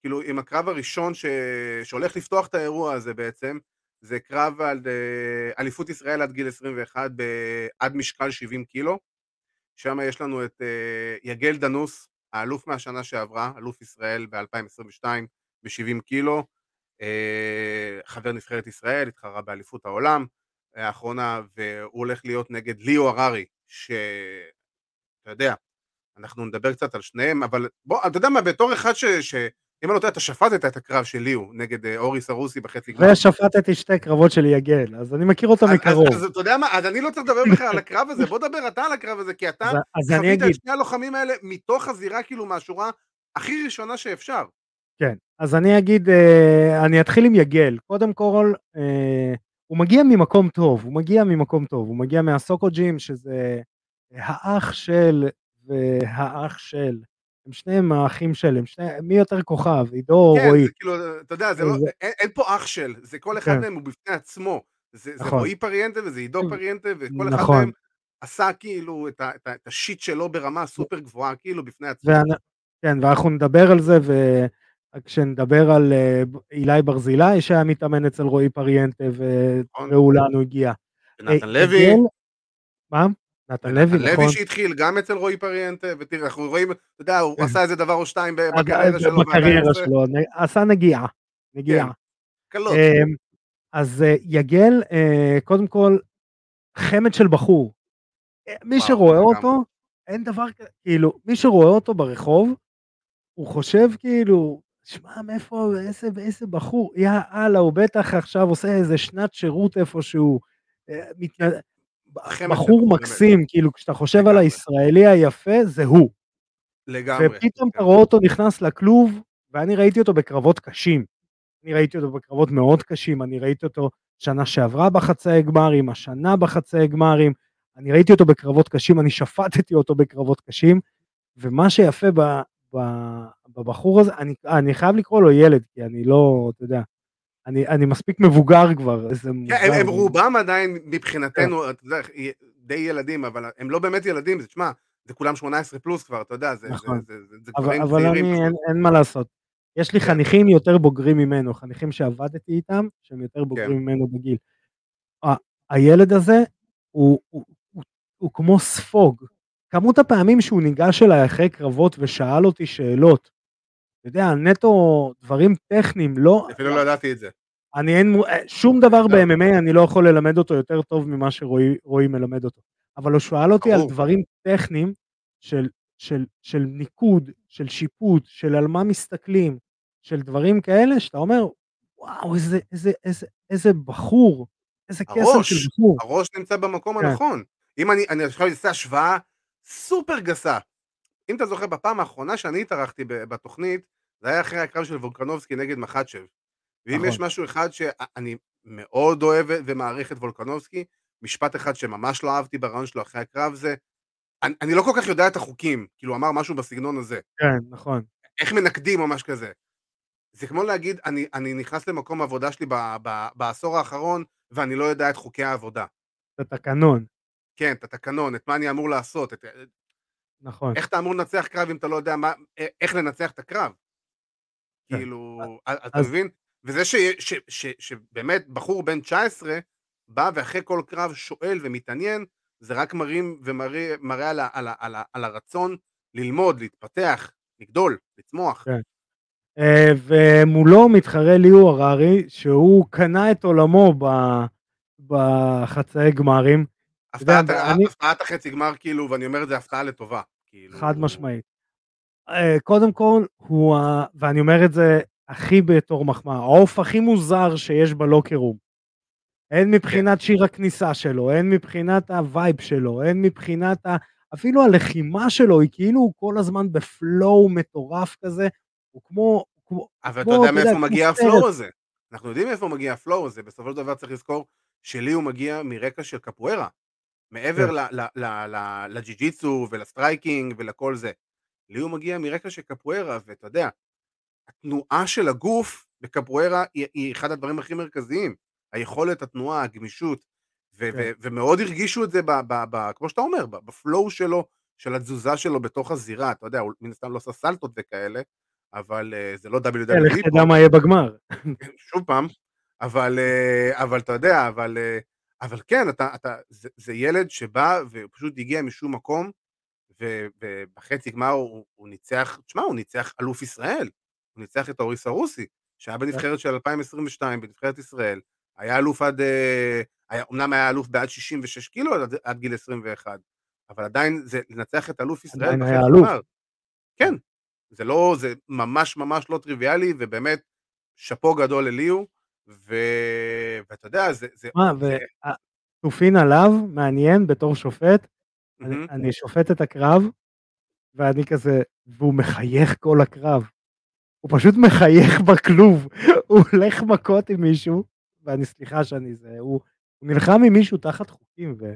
כאילו עם הקרב הראשון ש... שהולך לפתוח את האירוע הזה בעצם, זה קרב על אה, אליפות ישראל עד גיל 21 עד משקל 70 קילו, שם יש לנו את אה, יגל דנוס, האלוף מהשנה שעברה, אלוף ישראל ב-2022 ב-70 קילו, אה, חבר נבחרת ישראל, התחרה באליפות העולם האחרונה, והוא הולך להיות נגד ליאו הררי, שאתה יודע, אנחנו נדבר קצת על שניהם, אבל בוא, אתה יודע מה, בתור אחד ש... ש... אם אני לא טועה, אתה שפטת את הקרב של ליהו נגד אה, אורי סרוסי בחצי גמר. ושפטתי שתי קרבות של יגל, אז אני מכיר אותו מקרוב. אז אתה יודע מה, אז אני לא צריך לדבר בכלל על הקרב הזה, בוא דבר אתה על הקרב הזה, כי אתה חווית את שני הלוחמים האלה מתוך הזירה, כאילו, מהשורה הכי ראשונה שאפשר. כן, אז אני אגיד, אה, אני אתחיל עם יגל. קודם כל, אה, הוא מגיע ממקום טוב, הוא מגיע ממקום טוב, הוא מגיע מהסוקו-ג'ים, שזה האח של והאח של. הם שניהם האחים של, הם שני, מי יותר כוכב, עידו או כן, רועי? כן, כאילו, אתה יודע, זה לא, אין, אין פה אח של, זה כל אחד כן. מהם הוא בפני עצמו. זה, נכון. זה רועי פריאנטה וזה עידו פריאנטה, וכל נכון. אחד מהם עשה כאילו את, ה, את, ה, את השיט שלו ברמה סופר גבוהה, כאילו בפני עצמו. ואנ... כן, ואנחנו נדבר על זה, וכשנדבר על אה, אילי ברזילי, שהיה מתאמן אצל רועי פריאנטה, נכון. וראו לאן הוא הגיע. נתן לוי. מה? נתן לוי, נכון. לוי שהתחיל גם אצל רועי פריאנטה, ותראה, אנחנו רואים, אתה יודע, הוא כן. עשה איזה דבר או שתיים בקריירה שלו. בקריירה שלו, עשה נגיעה, נגיעה. כן, קלות. אמ, אז אה, יגל, אה, קודם כל, חמד של בחור. אה, מי שרואה אותו, אין דבר כזה, כאילו, מי שרואה אותו ברחוב, הוא חושב כאילו, שמע, מאיפה, איזה, איזה בחור, יא אללה, הוא בטח עכשיו עושה איזה שנת שירות איפשהו, בחור מקסים, כאילו כשאתה חושב על הישראלי היפה, זה הוא. לגמרי. ופתאום אתה רואה אותו נכנס לכלוב, ואני ראיתי אותו בקרבות קשים. אני ראיתי אותו בקרבות מאוד קשים, אני ראיתי אותו שנה שעברה בחצאי גמרים, השנה בחצאי גמרים, אני ראיתי אותו בקרבות קשים, אני שפטתי אותו בקרבות קשים, ומה שיפה ב, ב, בבחור הזה, אני, אני חייב לקרוא לו ילד, כי אני לא, אתה יודע, אני, אני מספיק מבוגר כבר, איזה מוזר. כן, הם, הם רובם עדיין מבחינתנו, כן. אתה יודע, די ילדים, אבל הם לא באמת ילדים, תשמע, זה כולם 18 פלוס כבר, אתה יודע, זה, נכון. זה, זה, זה, זה אבל, אבל אני, אין, אין מה לעשות. יש לי כן. חניכים יותר בוגרים ממנו, חניכים שעבדתי איתם, שהם יותר בוגרים כן. ממנו בגיל. ה- הילד הזה הוא, הוא, הוא, הוא כמו ספוג. כמות הפעמים שהוא ניגש אליי אחרי קרבות ושאל אותי שאלות, אתה יודע, נטו דברים טכניים, לא... אפילו לא ידעתי את זה. אני אין, שום דבר ב-MMA אני לא יכול ללמד אותו יותר טוב ממה שרועי מלמד אותו. אבל הוא שאל אותי על דברים טכניים של, של, של ניקוד, של שיפוט, של על מה מסתכלים, של דברים כאלה, שאתה אומר, וואו, איזה, איזה, איזה, איזה בחור, איזה קסם של בחור. הראש נמצא במקום כן. הנכון. אם אני, אני עכשיו אעשה השוואה סופר גסה. אם אתה זוכר, בפעם האחרונה שאני התארחתי בתוכנית, זה היה אחרי הקרב של וולקנובסקי נגד מחצ'ב. ואם נכון. יש משהו אחד שאני מאוד אוהב ומעריך את וולקנובסקי, משפט אחד שממש לא אהבתי ברעיון שלו אחרי הקרב זה, אני, אני לא כל כך יודע את החוקים, כאילו אמר משהו בסגנון הזה. כן, נכון. איך מנקדים או משהו כזה. זה כמו להגיד, אני, אני נכנס למקום העבודה שלי ב, ב, בעשור האחרון, ואני לא יודע את חוקי העבודה. את התקנון. כן, את התקנון, את מה אני אמור לעשות. את... נכון. איך אתה אמור לנצח קרב אם אתה לא יודע מה, איך לנצח את הקרב. כן. כאילו, אז, אתה מבין? וזה ש, ש, ש, שבאמת בחור בן 19 בא ואחרי כל קרב שואל ומתעניין, זה רק מרים ומראה מראה על, על, על, על הרצון ללמוד, להתפתח, לגדול, לצמוח. כן. אה, ומולו מתחרה ליאו הררי, שהוא קנה את עולמו בחצאי גמרים. הפתעת, החצי גמר כאילו, ואני אומר את זה הפתעה לטובה. כאילו... חד משמעית. אה, קודם כל, הוא, ואני אומר את זה הכי בתור מחמאה, העוף הכי מוזר שיש ב locker room. הן מבחינת שיר הכניסה שלו, הן מבחינת ה vibe שלו, הן מבחינת ה... אפילו הלחימה שלו היא כאילו הוא כל הזמן ב flow מטורף כזה, הוא כמו... כמו אבל כמו, אתה יודע מאיפה מגיע ה flow הזה. אנחנו יודעים מאיפה מגיע ה flow הזה, בסופו של דבר צריך לזכור שלי הוא מגיע מרקע של קפוארה. מעבר כן. לג'יו-ג'יצו ול striking ולכל זה. לי הוא מגיע מרקע של קפוארה, ואתה יודע, התנועה של הגוף בקפוארה היא, היא אחד הדברים הכי מרכזיים. היכולת התנועה, הגמישות, ו- כן. ו- ומאוד הרגישו את זה, ב- ב- ב- כמו שאתה אומר, ב flow שלו, של התזוזה שלו בתוך הזירה, אתה יודע, הוא מן הסתם לא עושה סלטות וכאלה, אבל אה, זה לא WWE. כן, לך תדע מה יהיה בגמר. שוב פעם, אבל, uh, אבל אתה יודע, אבל, uh, אבל כן, אתה, אתה, זה, זה ילד שבא ופשוט הגיע משום מקום, ובחצי גמר הוא, הוא ניצח, תשמע, הוא ניצח אלוף ישראל, הוא ניצח את אוריס הרוסי, שהיה בנבחרת של 2022, בנבחרת ישראל, היה אלוף עד, אה, היה, אמנם היה אלוף בעד 66 קילו עד, עד גיל 21, אבל עדיין זה לנצח את אלוף ישראל. היה אלוף. כן, זה לא, זה ממש ממש לא טריוויאלי, ובאמת, שאפו גדול לליהו, ו... ואתה יודע, זה... זה מה, ותופין עליו, מעניין, בתור שופט, mm-hmm. אני, אני שופט את הקרב, ואני כזה, והוא מחייך כל הקרב. הוא פשוט מחייך בכלוב, הוא הולך מכות עם מישהו, ואני סליחה שאני זה, הוא, הוא נלחם עם מישהו תחת חוקים, ו...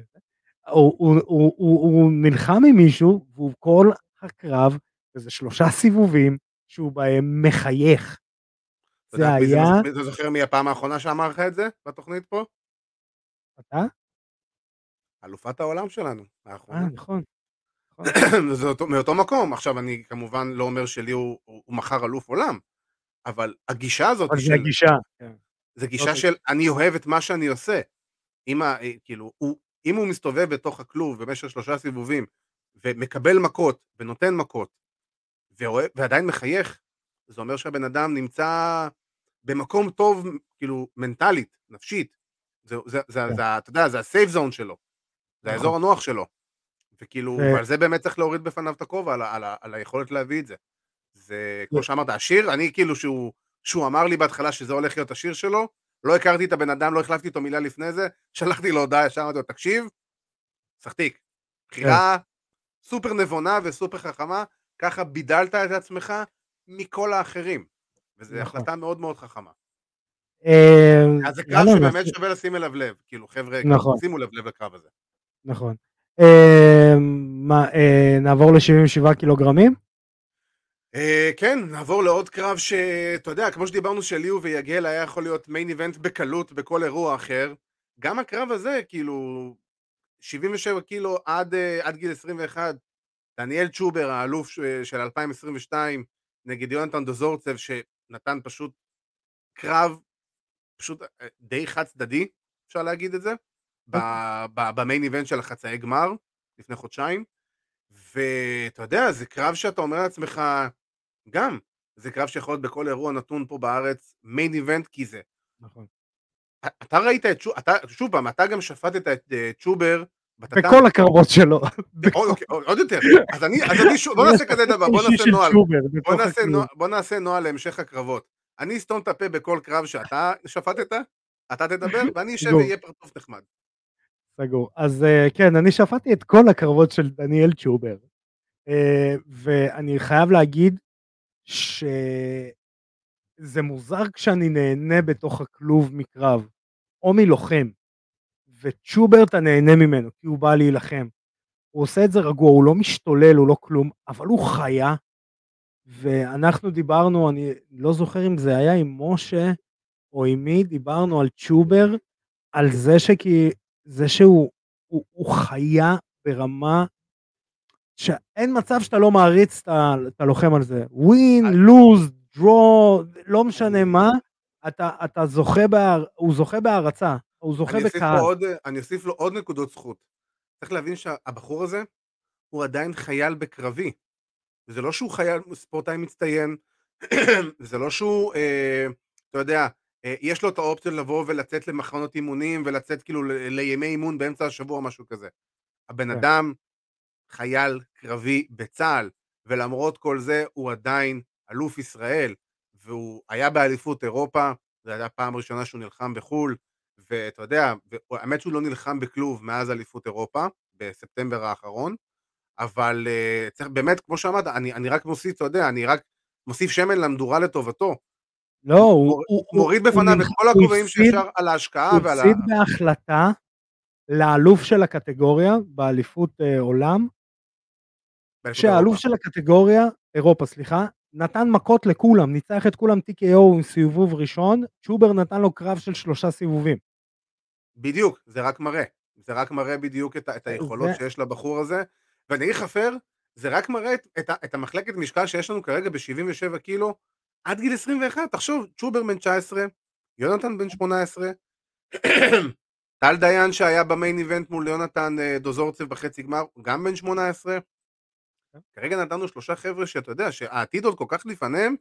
הוא, הוא, הוא, הוא, הוא נלחם עם מישהו, והוא כל הקרב, וזה שלושה סיבובים, שהוא בהם מחייך. זה היה... אתה זוכר מי הפעם האחרונה שאמר לך את זה בתוכנית פה? אתה? אלופת העולם שלנו, האחרונה. אה, נכון. זה אותו, מאותו מקום. עכשיו, אני כמובן לא אומר שלי הוא, מחר אלוף עולם, אבל הגישה הזאת... אבל זה הגישה. כן. זה גישה אוקיי. של אני אוהב את מה שאני עושה. אם, ה, כאילו, הוא, אם הוא מסתובב בתוך הכלוב במשך שלושה סיבובים, ומקבל מכות, ונותן מכות, ואוהב, ועדיין מחייך, זה אומר שהבן אדם נמצא במקום טוב, כאילו, מנטלית, נפשית. זה, זה, זה, כן. זה, אתה יודע, זה הסייף זון שלו. זה נכון. האזור הנוח שלו. וכאילו, ועל זה באמת צריך להוריד בפניו את הכובע, על, על, על היכולת להביא את זה. זה, כמו שאמרת, השיר, אני כאילו, שהוא, שהוא אמר לי בהתחלה שזה הולך להיות השיר שלו, לא הכרתי את הבן אדם, לא החלפתי איתו מילה לפני זה, שלחתי לו הודעה, ישר אמרתי לו, תקשיב, סחטיק, בחירה כן. סופר נבונה וסופר חכמה, ככה בידלת את עצמך מכל האחרים, וזו נכון. החלטה מאוד מאוד חכמה. אה, אז זה קרב שבאמת שווה לשים אליו לב, כאילו חבר'ה, נכון. שימו לב לב לקרב הזה. נכון. אה, מה, אה, נעבור ל-77 קילוגרמים? כן, נעבור לעוד קרב שאתה יודע, כמו שדיברנו שליהו ויגל היה יכול להיות מיין איבנט בקלות בכל אירוע אחר, גם הקרב הזה, כאילו, 77 קילו עד, עד גיל 21, דניאל צ'ובר, האלוף של 2022, נגד יונתן דוזורצב, שנתן פשוט קרב פשוט אה, די חד צדדי, אפשר להגיד את זה, אוקיי. במיין איבנט של החצאי גמר, לפני חודשיים, ואתה יודע, זה קרב שאתה אומר לעצמך, גם, זה קרב שיכול להיות בכל אירוע נתון פה בארץ, מיין איבנט, כי זה. נכון. אתה ראית את צ'ובר, שוב פעם, אתה גם שפטת את אה, בכל הקרבות שלו. אוקיי, עוד יותר. אז אני שוב, בוא נעשה כזה דבר, בוא נעשה נוהל. בוא נעשה נוהל להמשך הקרבות. אני אסתום את הפה בכל קרב שאתה שפטת, אתה תדבר, ואני אשב ויהיה פרצוף נחמד. סגור. אז אה, כן, אני שפטתי את כל הקרבות של דניאל צ'ובר. אה, ואני חייב להגיד שזה מוזר כשאני נהנה בתוך הכלוב מקרב, או מלוחם. וצ'ובר אתה נהנה ממנו, כי הוא בא להילחם. הוא עושה את זה רגוע, הוא לא משתולל, הוא לא כלום, אבל הוא חיה, ואנחנו דיברנו, אני לא זוכר אם זה היה עם משה או עם מי, דיברנו על צ'ובר, על זה שכי, זה שהוא הוא, הוא חיה ברמה שאין מצב שאתה לא מעריץ את הלוחם על זה. ווין, לוז, דרו, לא משנה מה, אתה, אתה זוכה, בהר, הוא זוכה בהערצה. הוא זוכה בקהל. עוד, אני אוסיף לו עוד נקודות זכות. צריך להבין שהבחור הזה הוא עדיין חייל בקרבי. זה לא שהוא חייל ספורטאי מצטיין, זה לא שהוא, אה, אתה יודע, אה, יש לו את האופציה לבוא ולצאת למחנות אימונים ולצאת כאילו לימי אימון באמצע השבוע או משהו כזה. הבן כן. אדם חייל קרבי בצה"ל, ולמרות כל זה הוא עדיין אלוף ישראל, והוא היה באליפות אירופה, זו הייתה פעם ראשונה שהוא נלחם בחו"ל, ואתה יודע, האמת שהוא לא נלחם בכלוב מאז אליפות אירופה, בספטמבר האחרון, אבל uh, צריך באמת, כמו שאמרת, אני, אני רק מוסיף, אתה יודע, אני רק מוסיף שמן למדורה לטובתו. לא, הוא, הוא מוריד בפניו את כל הכובעים שאפשר על ההשקעה ועל ה... הוא הפסיד בהחלטה לאלוף של הקטגוריה באליפות uh, עולם, שהאלוף של הקטגוריה, אירופה סליחה, נתן מכות לכולם, ניצח את כולם TKO עם סיבוב ראשון, צ'ובר נתן לו קרב של שלושה סיבובים. בדיוק, זה רק מראה. זה רק מראה בדיוק את, את היכולות זה... שיש לבחור הזה. ואני אגיד לך פייר, זה רק מראה את, את, את המחלקת משקל שיש לנו כרגע ב-77 קילו עד גיל 21. תחשוב, צ'ובר בן 19, יונתן בן 18, טל דיין שהיה במיין איבנט מול יונתן אה, דוזורצב בחצי גמר, גם בן 18. כן. כרגע נתנו שלושה חבר'ה שאתה יודע שהעתיד עוד כל כך לפניהם,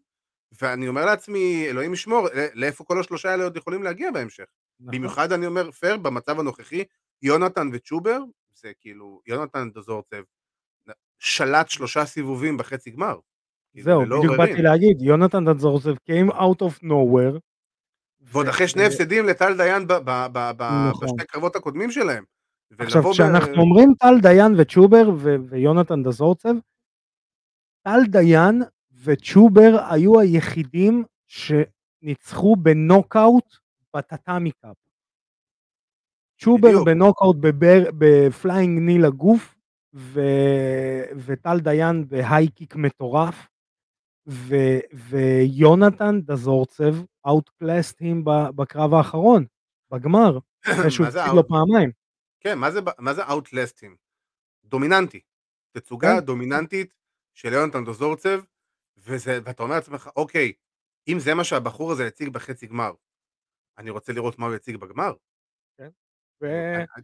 ואני אומר לעצמי, אלוהים ישמור, לאיפה כל השלושה האלה עוד יכולים להגיע בהמשך. נכון. במיוחד אני אומר, פייר, במצב הנוכחי, יונתן וצ'ובר, זה כאילו, יונתן דזורצב שלט שלושה סיבובים בחצי גמר. כאילו, זהו, בדיוק באתי להגיד, יונתן דזורצב came out of nowhere. ועוד אחרי שני הפסדים לטל דיין נכון. בשתי קרבות הקודמים שלהם. עכשיו, כשאנחנו אומרים טל דיין וצ'ובר ויונתן דזורצב, טל דיין וצ'ובר היו היחידים שניצחו בנוקאוט בטאטאמי קאפ. צ'ובר בנוקאוט ב flying knee לגוף, ו... וטל דיין ב high kick מטורף, ו... ויונתן דזורצב outclassed him בקרב האחרון, בגמר, אחרי שהוא הפסיד לו פעמיים. כן, מה זה outclassed him? דומיננטי. תצוגה כן. דומיננטית של יונתן דזורצב, וזה, ואתה אומר לעצמך, אוקיי, אם זה מה שהבחור הזה יציג בחצי גמר, אני רוצה לראות מה הוא יציג בגמר. כן. ו...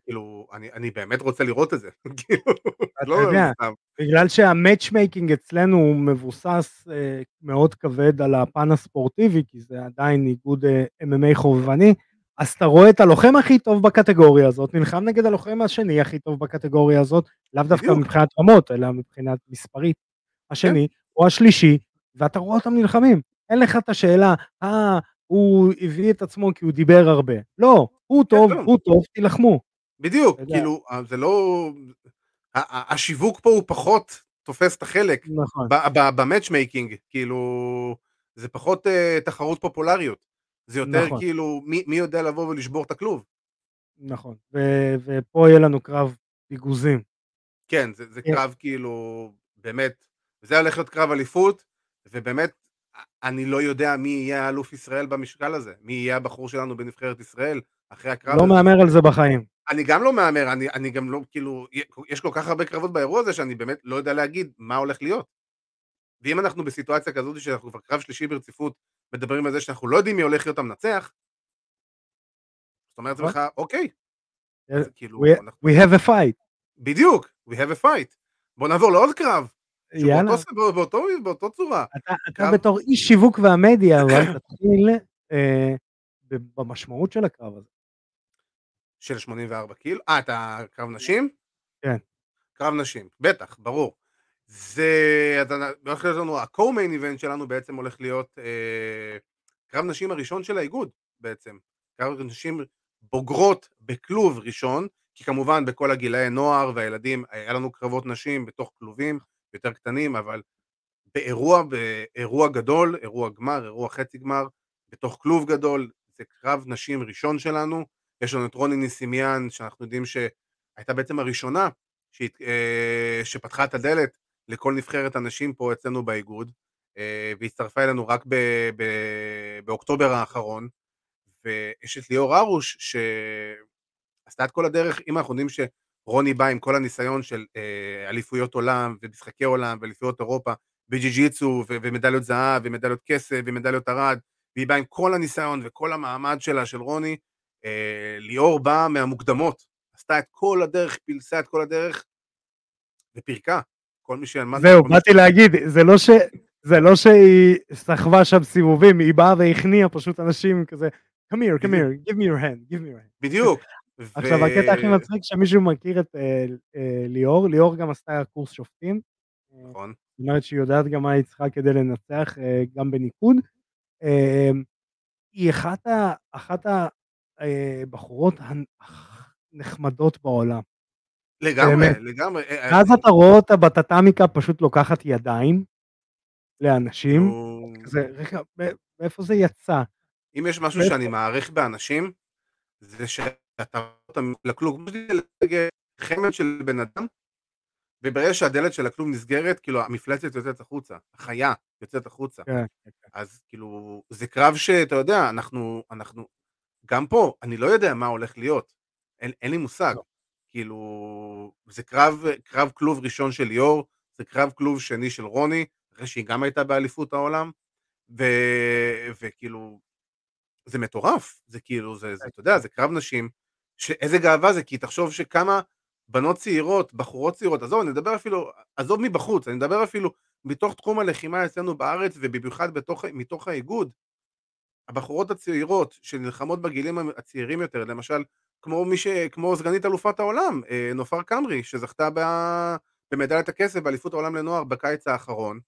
כאילו, אני, אני באמת רוצה לראות את זה. כאילו, לא יודע, בגלל שה matchmaking אצלנו הוא מבוסס אה, מאוד כבד על הפן הספורטיבי, כי זה עדיין איגוד אה, MMA חובבני, אז אתה רואה את הלוחם הכי טוב בקטגוריה הזאת, נלחם נגד הלוחם השני הכי טוב בקטגוריה הזאת, לאו דווקא מבחינת רמות, אלא מבחינת מספרית. השני, כן. או השלישי, ואתה רואה אותם נלחמים. אין לך את השאלה, אה, הוא הביא את עצמו כי הוא דיבר הרבה. לא, הוא כן, טוב, הוא טוב, תילחמו. בדיוק, כאילו, אה, זה לא... השיווק פה הוא פחות תופס את החלק. נכון. ב matchmaking, כאילו, זה פחות uh, תחרות פופולריות. זה יותר נכון. כאילו, מי, מי יודע לבוא ולשבור את הכלוב. נכון, ו- ופה יהיה לנו קרב פיגוזים. כן, זה, זה כן. קרב כאילו, באמת, זה הולך להיות קרב אליפות, ובאמת, אני לא יודע מי יהיה האלוף ישראל במשקל הזה, מי יהיה הבחור שלנו בנבחרת ישראל אחרי הקרב לא הזה. לא מהמר על זה בחיים. אני גם לא מהמר, אני, אני גם לא, כאילו, יש כל כך הרבה קרבות באירוע הזה שאני באמת לא יודע להגיד מה הולך להיות. ואם אנחנו בסיטואציה כזאת שאנחנו כבר קרב שלישי ברציפות מדברים על זה שאנחנו לא יודעים מי הולך להיות המנצח, זאת אומרת לך, אוקיי. כאילו, we have a fight. בדיוק, we have a fight. בוא נעבור לעוד קרב. יאללה. באותו, באותו צורה. אתה, אתה בתור איש שיווק והמדיה, אבל תתחיל אה, במשמעות של הקרב הזה. של 84 קילו? אה, אתה קרב נשים? כן. קרב נשים, בטח, ברור. זה, הולך להיות לנו, ה-co-main event שלנו בעצם הולך להיות אה, קרב נשים הראשון של האיגוד בעצם. קרב נשים בוגרות בכלוב ראשון, כי כמובן בכל הגילאי נוער והילדים, היה לנו קרבות נשים בתוך כלובים יותר קטנים, אבל באירוע, באירוע גדול, אירוע גמר, אירוע חצי גמר, בתוך כלוב גדול, זה קרב נשים ראשון שלנו, יש לנו את רוני ניסימיאן, שאנחנו יודעים שהייתה בעצם הראשונה שהת, אה, שפתחה את הדלת לכל נבחרת הנשים פה אצלנו באיגוד, אה, והצטרפה אלינו רק ב, ב, באוקטובר האחרון, ויש את ליאור ארוש שעשתה את כל הדרך, אם אנחנו יודעים שרוני בא עם כל הניסיון של אה, אליפויות עולם ומשחקי עולם ואליפויות אירופה בג'י-ג'יצו ומדליות זהב ומדליות כסף ומדליות ארד, והיא באה עם כל הניסיון וכל המעמד שלה, של רוני, אה, ליאור באה מהמוקדמות, עשתה את כל הדרך, פילסה את כל הדרך ופירקה. כל מי שאין זהו, באתי להגיד, זה לא ש... זה לא שהיא סחבה שם סיבובים, היא באה והכניעה פשוט אנשים כזה, come here, come here, give me your hand, give me your hand. בדיוק. עכשיו הקטע הכי מצחיק שמישהו מכיר את אה, אה, ליאור, ליאור גם עשתה קורס שופטים. נכון. זאת אומרת שהיא יודעת גם מה היא צריכה כדי לנצח גם בניקוד. היא אחת הבחורות הנחמדות בעולם. לגמרי, לגמרי. אה, אה, ואז אתה רואה אותה בטאטאמיקה פשוט לוקחת ידיים לאנשים, כזה, רגע, מאיפה זה יצא? אם יש משהו שאני מעריך באנשים, זה שאתה רואה אותם לכלום, חמד של בן אדם, וברגע שהדלת של הכלום נסגרת, כאילו המפלצת יוצאת החוצה, החיה יוצאת החוצה. כן, כן, כן. אז כאילו, זה קרב שאתה יודע, אנחנו, אנחנו, גם פה, אני לא יודע מה הולך להיות, אין, אין לי מושג. לא. כאילו, זה קרב, קרב כלוב ראשון של ליאור, זה קרב כלוב שני של רוני, אחרי שהיא גם הייתה באליפות העולם, ו, וכאילו, זה מטורף, זה כאילו, זה, זה, אתה יודע, זה קרב נשים, שאיזה גאווה זה, כי תחשוב שכמה בנות צעירות, בחורות צעירות, עזוב, אני מדבר אפילו, עזוב מבחוץ, אני מדבר אפילו מתוך תחום הלחימה אצלנו בארץ, ובמיוחד בתוך, מתוך האיגוד, הבחורות הצעירות שנלחמות בגילים הצעירים יותר, למשל כמו, ש... כמו סגנית אלופת העולם, אה, נופר קמרי, שזכתה ב... במדליית הכסף באליפות העולם לנוער בקיץ האחרון.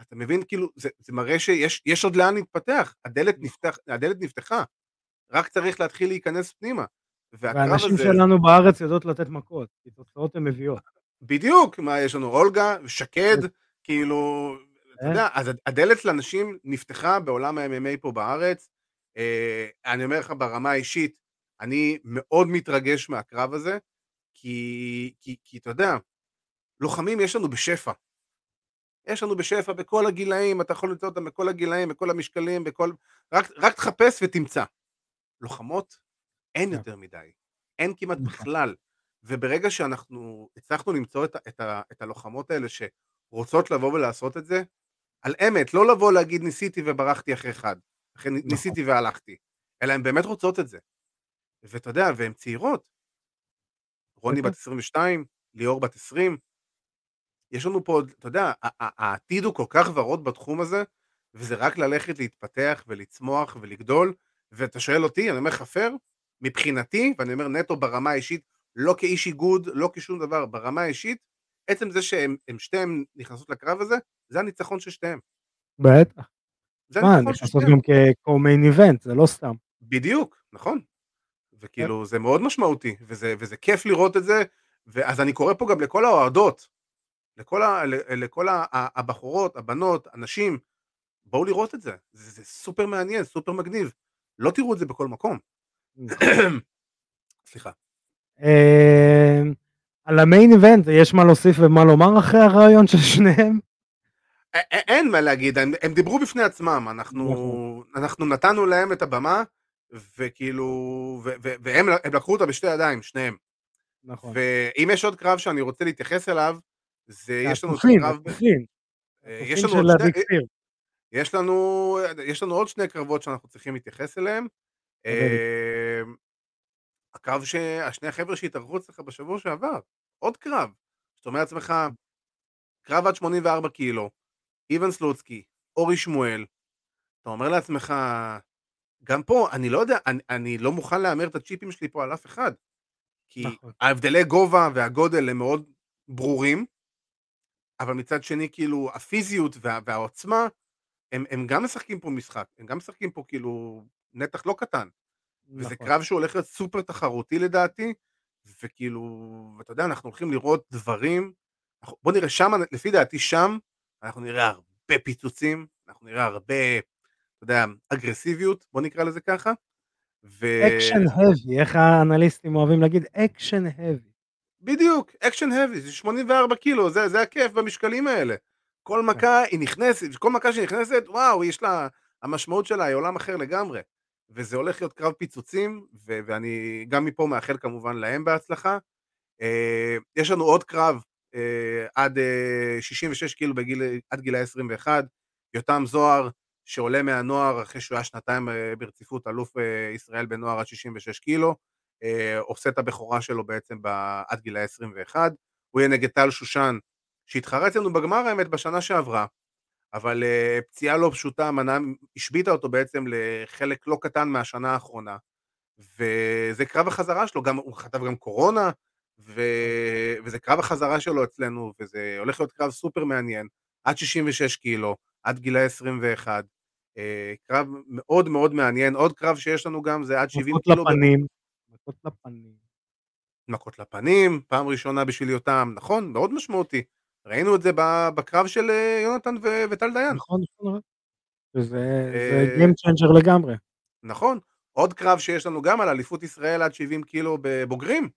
אתה מבין, כאילו, זה, זה מראה שיש עוד לאן להתפתח, הדלת, נכון. נפתח, הדלת נפתחה, רק צריך להתחיל להיכנס פנימה. והנשים הזה... שלנו בארץ יודעות לתת מכות, כי תוצאות הן מביאות. בדיוק, מה יש לנו, אולגה, שקד, כאילו, אתה אה? יודע, אז הדלת לנשים נפתחה בעולם ה-MMA פה בארץ. אה, אני אומר לך ברמה האישית, אני מאוד מתרגש מהקרב הזה, כי, כי, כי אתה יודע, לוחמים יש לנו בשפע. יש לנו בשפע בכל הגילאים, אתה יכול למצוא אותם בכל הגילאים, בכל המשקלים, בכל... רק, רק תחפש ותמצא. לוחמות, אין כן. יותר מדי. אין כמעט נכון. בכלל. וברגע שאנחנו הצלחנו למצוא את, את, את הלוחמות האלה שרוצות לבוא ולעשות את זה, על אמת, לא לבוא להגיד ניסיתי וברחתי אחרי אחד, אחרי נכון. ניסיתי והלכתי, אלא הן באמת רוצות את זה. ואתה יודע, והן צעירות. רוני בת 22, ליאור בת 20, יש לנו פה, אתה יודע, העתיד הוא כל כך ורוד בתחום הזה, וזה רק ללכת להתפתח ולצמוח ולגדול, ואתה שואל אותי, אני אומר חפר, מבחינתי, ואני אומר נטו ברמה האישית, לא כאיש איגוד, לא כשום דבר, ברמה האישית, עצם זה שהם שתיהם נכנסות לקרב הזה, זה הניצחון של שתיהם. בטח. מה, נכנסות גם כ-co-main event, זה לא סתם. בדיוק, נכון. וכאילו, זה מאוד משמעותי, וזה, וזה כיף לראות את זה, ואז אני קורא פה גם לכל האוהדות, לכל, ה, לכל ה, הבחורות, הבנות, הנשים, בואו לראות את זה. זה, זה סופר מעניין, סופר מגניב. לא תראו את זה בכל מקום. סליחה. אמ, על המיין איבנט יש מה להוסיף ומה לומר אחרי הרעיון של שניהם? אין מה להגיד, הם, הם דיברו בפני עצמם, אנחנו, נכון. אנחנו נתנו להם את הבמה, וכאילו, ו, ו, והם לקחו אותה בשתי ידיים, שניהם. נכון. ואם יש עוד קרב שאני רוצה להתייחס אליו, זה יש לנו קרב... אה, יש לנו עוד שני... יש לנו, יש לנו עוד שני קרבות שאנחנו צריכים להתייחס אליהם. אמ, הקרב שהשני החבר'ה שהתארחו אצלך בשבוע שעבר, עוד קרב. זאת אומרת לעצמך, קרב עד 84 קילו, איוון סלוצקי, אורי שמואל, אתה אומר לעצמך, גם פה, אני לא יודע, אני, אני לא מוכן להמר את הצ'יפים שלי פה על אף אחד. כי נכון. ההבדלי גובה והגודל הם מאוד ברורים, אבל מצד שני, כאילו, הפיזיות וה, והעוצמה, הם, הם גם משחקים פה משחק, הם גם משחקים פה כאילו נתח לא קטן. נכון. וזה קרב שהולך להיות סופר תחרותי לדעתי, וכאילו, ואתה יודע, אנחנו הולכים לראות דברים, בוא נראה שם, לפי דעתי שם, אנחנו נראה הרבה פיצוצים, אנחנו נראה הרבה, אתה יודע, אגרסיביות, בוא נקרא לזה ככה. ו... אקשן heavy, איך האנליסטים אוהבים להגיד? אקשן heavy. בדיוק, אקשן heavy, זה 84 קילו, זה, זה הכיף במשקלים האלה. כל כן. מכה היא נכנסת, כל מכה שנכנסת, וואו, יש לה, המשמעות שלה היא עולם אחר לגמרי. וזה הולך להיות קרב פיצוצים, ו- ואני גם מפה מאחל כמובן להם בהצלחה. Uh, יש לנו עוד קרב uh, עד אה, 66 קילו בגיל, עד גילי 21, יותם זוהר שעולה מהנוער אחרי שהוא היה שנתיים uh, ברציפות אלוף uh, ישראל בנוער עד 66 קילו, uh, עושה את הבכורה שלו בעצם עד גילי 21, הוא יהיה נגד טל שושן שהתחרה אצלנו בגמר האמת בשנה שעברה, אבל uh, פציעה לא פשוטה, מנה, השביתה אותו בעצם לחלק לא קטן מהשנה האחרונה, וזה קרב החזרה שלו, גם, הוא חטף גם קורונה, ו... וזה קרב החזרה שלו אצלנו, וזה הולך להיות קרב סופר מעניין, עד 66 קילו, עד גילי 21, uh, קרב מאוד מאוד מעניין, עוד קרב שיש לנו גם זה עד 70 קילו. מכות לפנים, מכות לפנים. מכות לפנים, פעם ראשונה בשביל יותם, נכון, מאוד משמעותי. ראינו את זה בקרב של אה, יונתן וטל דיין. נכון, נכון. וזה Game Changer לגמרי. נכון. עוד קרב שיש לנו גם על אליפות ישראל עד 70 קילו בבוגרים.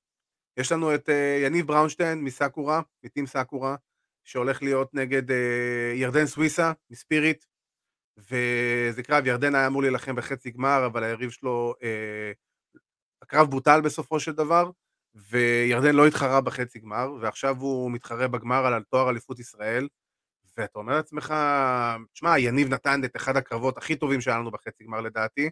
יש לנו את אה, יניב בראונשטיין מסאקורה, מטים סאקורה, שהולך להיות נגד אה, ירדן סוויסה מספיריט, וזה קרב, ירדן היה אמור להילחם בחצי גמר, אבל היריב שלו, הקרב בוטל בסופו של דבר, וירדן לא התחרה בחצי גמר, ועכשיו הוא מתחרה בגמר על תואר אליפות ישראל, ואתה אומר לעצמך, תשמע, יניב נתן את אחד הקרבות הכי טובים שהיה לנו בחצי גמר לדעתי.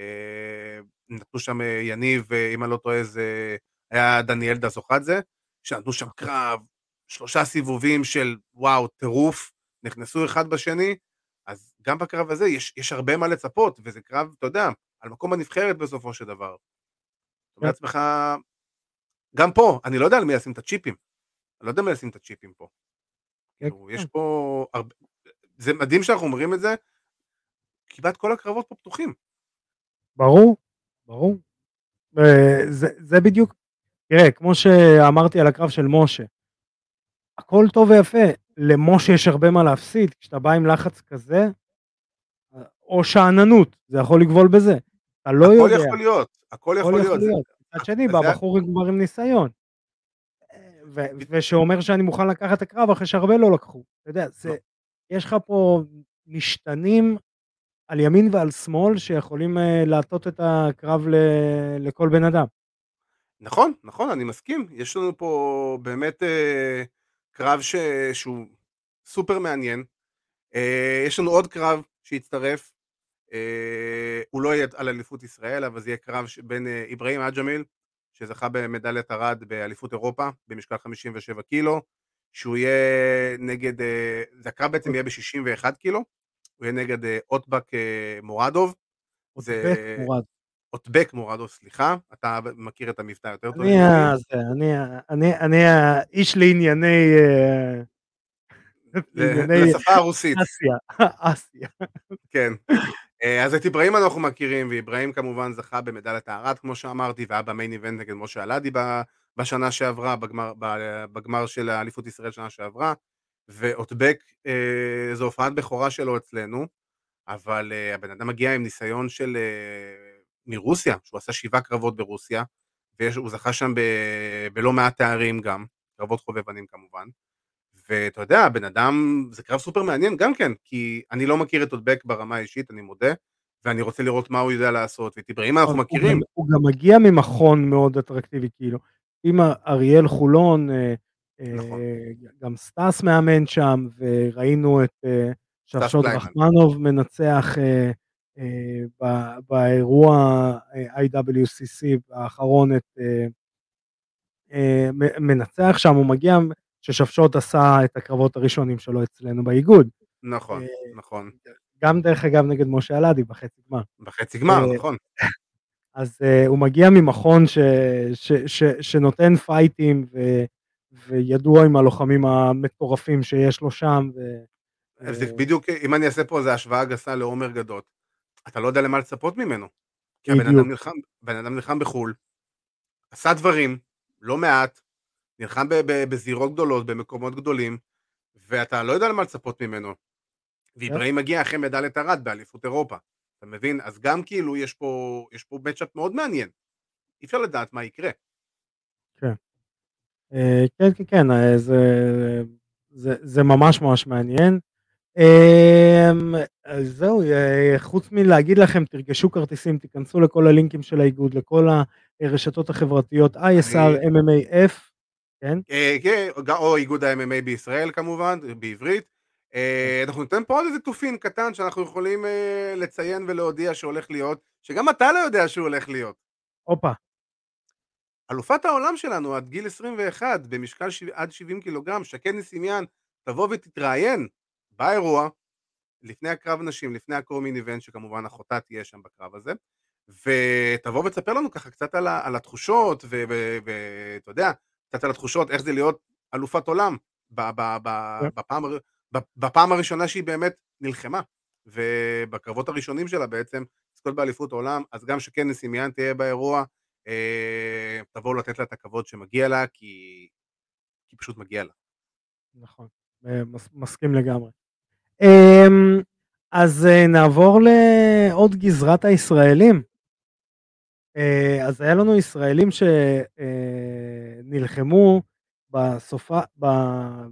אה, נתנו שם אה, יניב, אה, אם אני לא טועה, זה היה דניאל דזוחדזה, שנתנו שם קרב, שלושה סיבובים של וואו, טירוף, נכנסו אחד בשני, אז גם בקרב הזה יש, יש הרבה מה לצפות, וזה קרב, אתה יודע, על מקום הנבחרת בסופו של דבר. אתה אומר לעצמך, גם פה, אני לא יודע על מי לשים את הצ'יפים. אני לא יודע מי לשים את הצ'יפים פה. כאילו, יש פה הרבה... זה מדהים שאנחנו אומרים את זה, כמעט כל הקרבות פה פתוחים. ברור, ברור. זה, זה בדיוק, תראה, כמו שאמרתי על הקרב של משה, הכל טוב ויפה, למשה יש הרבה מה להפסיד, כשאתה בא עם לחץ כזה, או שאננות, זה יכול לגבול בזה. אתה לא הכל יודע. הכל יכול להיות, הכל יכול להיות. מצד שני, בבחור כבר עם ניסיון. ושאומר שאני מוכן לקחת את הקרב אחרי שהרבה לא לקחו. אתה יודע, לא. יש לך פה משתנים על ימין ועל שמאל שיכולים uh, להטות את הקרב ל, לכל בן אדם. נכון, נכון, אני מסכים. יש לנו פה באמת uh, קרב ש... שהוא סופר מעניין. Uh, יש לנו עוד קרב שהצטרף. Uh, הוא לא יהיה על אליפות ישראל, אבל זה יהיה קרב בין uh, אברהים אג'מיל, שזכה במדליית ארד באליפות אירופה, במשקל 57 קילו, שהוא יהיה נגד, uh, זה הקרב בעצם יהיה ב-61 קילו. הוא יהיה נגד אה, אוטבק אה, מורדוב. אוטבק מורדוב. אוטבק מורדוב, סליחה, אתה מכיר את המבטא יותר טוב. אני, אני, אני, אני האיש לענייני... אה, לשפה הרוסית. אסיה, אסיה. כן. אז את אברהים אנחנו מכירים, ואברהים כמובן זכה במדליית הארד, כמו שאמרתי, והיה במיין איבנט נגד משה אלעדי בשנה שעברה, בגמר, בגמר של האליפות ישראל שנה שעברה. ואוטבק אה, זו הופעת בכורה שלו אצלנו, אבל אה, הבן אדם מגיע עם ניסיון של אה, מרוסיה, שהוא עשה שבעה קרבות ברוסיה, והוא זכה שם ב, בלא מעט תארים גם, קרבות חובבנים כמובן, ואתה יודע, הבן אדם, זה קרב סופר מעניין גם כן, כי אני לא מכיר את אוטבק ברמה האישית, אני מודה, ואני רוצה לראות מה הוא יודע לעשות, ואת אברהים אנחנו מכירים. הוא גם מגיע ממכון מאוד אטרקטיבי, כאילו, אם אריאל חולון, אה, נכון. אה, גם סטאס מאמן שם, וראינו את אה, שפשוט רחמנוב מנצח באירוע IWCC האחרון את מנצח שם, הוא מגיע, ששפשוט עשה את הקרבות הראשונים שלו אצלנו באיגוד. נכון, נכון. גם דרך אגב נגד משה אלעדי בחצי גמר. בחצי גמר, נכון. אז uh, הוא מגיע ממכון ש, ש, ש, שנותן פייטים ו, וידוע עם הלוחמים המטורפים שיש לו שם. ו... זה בדיוק, אם אני אעשה פה איזה השוואה גסה לעומר גדות, אתה לא יודע למה לצפות ממנו. כי הבן אדם נלחם, בן אדם נלחם בחו"ל, עשה דברים, לא מעט, נלחם בזירות גדולות, במקומות גדולים, ואתה לא יודע למה לצפות ממנו. ואיברהים מגיע אחרי מדליית ארד באליפות אירופה, אתה מבין? אז גם כאילו יש פה, יש פה מצ'אפ מאוד מעניין. אי אפשר לדעת מה יקרה. כן. אה, כן, כן, כן, אה, זה, זה, זה ממש ממש מעניין. אמ, זהו, אה, חוץ מלהגיד לכם, תרגשו כרטיסים, תיכנסו לכל הלינקים של האיגוד, לכל הרשתות החברתיות, ISR, MMAF, כן? כן, או איגוד ה-MMA בישראל כמובן, בעברית. כן. אנחנו ניתן פה עוד איזה תופין קטן שאנחנו יכולים לציין ולהודיע שהולך להיות, שגם אתה לא יודע שהוא הולך להיות. הופה. אלופת העולם שלנו עד גיל 21 במשקל ש... עד 70 קילוגרם, שקד ניסימיאן, תבוא ותתראיין באירוע, לפני הקרב נשים, לפני הקרומין איבנט, שכמובן אחותה תהיה שם בקרב הזה, ותבוא ותספר לנו ככה קצת על, ה... על התחושות, ואתה יודע, קצת על התחושות, איך זה להיות אלופת עולם. כן. בפעם... בפעם הראשונה שהיא באמת נלחמה, ובקרבות הראשונים שלה בעצם, לזכות באליפות העולם, אז גם שקד ניסימיאן תהיה באירוע, אה, תבואו לתת לה את הכבוד שמגיע לה, כי, כי פשוט מגיע לה. נכון, אה, מסכים לגמרי. אמ, אז אה, נעבור לעוד גזרת הישראלים. אז היה לנו ישראלים שנלחמו בסופה,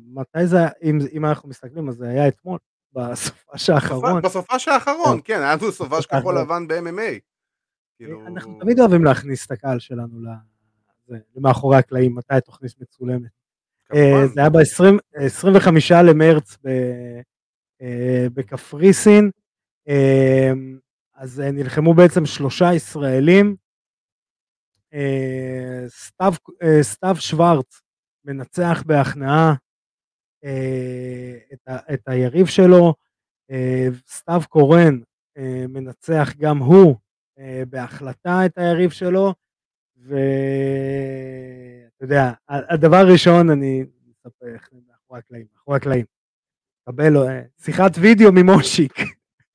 מתי זה היה, אם, אם אנחנו מסתכלים, אז זה היה אתמול, בסופה האחרון. בסופה האחרון, כן, היה לנו סופה של כחול לבן ב-MMA. כאילו... אנחנו תמיד אוהבים להכניס את הקהל שלנו למאחורי הקלעים, מתי התוכנית מצולמת. אה, זה היה ב-25 למרץ אה, בקפריסין, אה, אז נלחמו בעצם שלושה ישראלים, סתיו, סתיו שוורץ מנצח בהכנעה את, ה, את היריב שלו, סתיו קורן מנצח גם הוא אה, בהחלטה את היריב שלו, ואתה יודע, הדבר הראשון, אני איך מאחורי הקלעים, מאחורי הקלעים. קבל אה, שיחת וידאו ממושיק.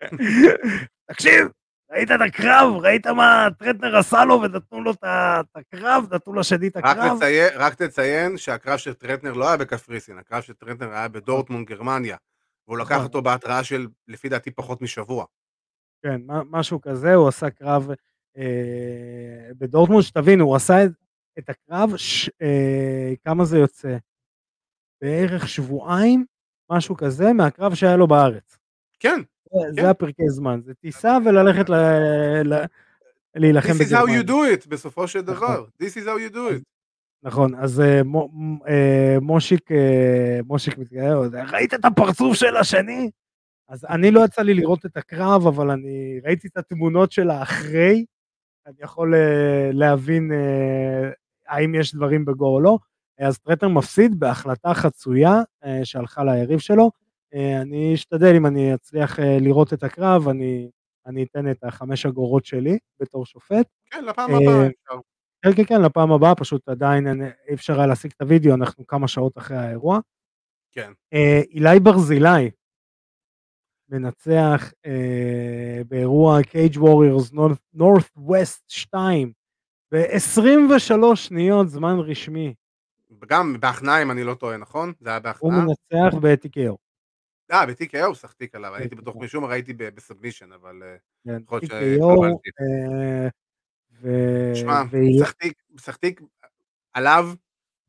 תקשיב, ראית את הקרב? ראית מה טרטנר עשה לו ונתנו לו את הקרב? נתנו לשני את הקרב? רק תציין שהקרב של טרטנר לא היה בקפריסין, הקרב של טרטנר היה בדורטמונד, גרמניה. והוא לקח נכון. אותו בהתראה של, לפי דעתי, פחות משבוע. כן, משהו כזה, הוא עשה קרב אה, בדורטמונד, שתבינו, הוא עשה את, את הקרב, ש, אה, כמה זה יוצא? בערך שבועיים, משהו כזה, מהקרב שהיה לו בארץ. כן. זה. הפרקי זמן, זה טיסה וללכת. להילחם בגרמניה. This is how you do it, בסופו של נכון. דבר. This is how you do it. נכון, אז uh, uh, מושיק, uh, מושיק מתגאה, ראית את הפרצוף של השני? אז אני לא יצא לי לראות את הקרב, אבל אני ראיתי את התמונות שלה אחרי, אני יכול להבין האם יש דברים בגו או לא. אז טרטר מפסיד בהחלטה חצויה שהלכה ליריב שלו. Uh, אני אשתדל אם אני אצליח uh, לראות את הקרב, אני, אני אתן את החמש אגורות שלי בתור שופט. כן, לפעם הבאה אפשר. כן, כן, כן, לפעם הבאה, פשוט עדיין אי אפשר היה להשיג את הוידאו, אנחנו כמה שעות אחרי האירוע. כן. אה, אילי ברזילי מנצח אה, באירוע ווריורס נורת ווסט 2 ב-23 שניות זמן רשמי. גם בהכנעה אם אני לא טועה, נכון? זה היה בהכנעה? הוא מנצח ב-TKO. אה, ב-TKO הוא שחק עליו, הייתי בטוח משום מה ראיתי בסאבמישן, אבל... אה, כן, TKO, שמע, משחק עליו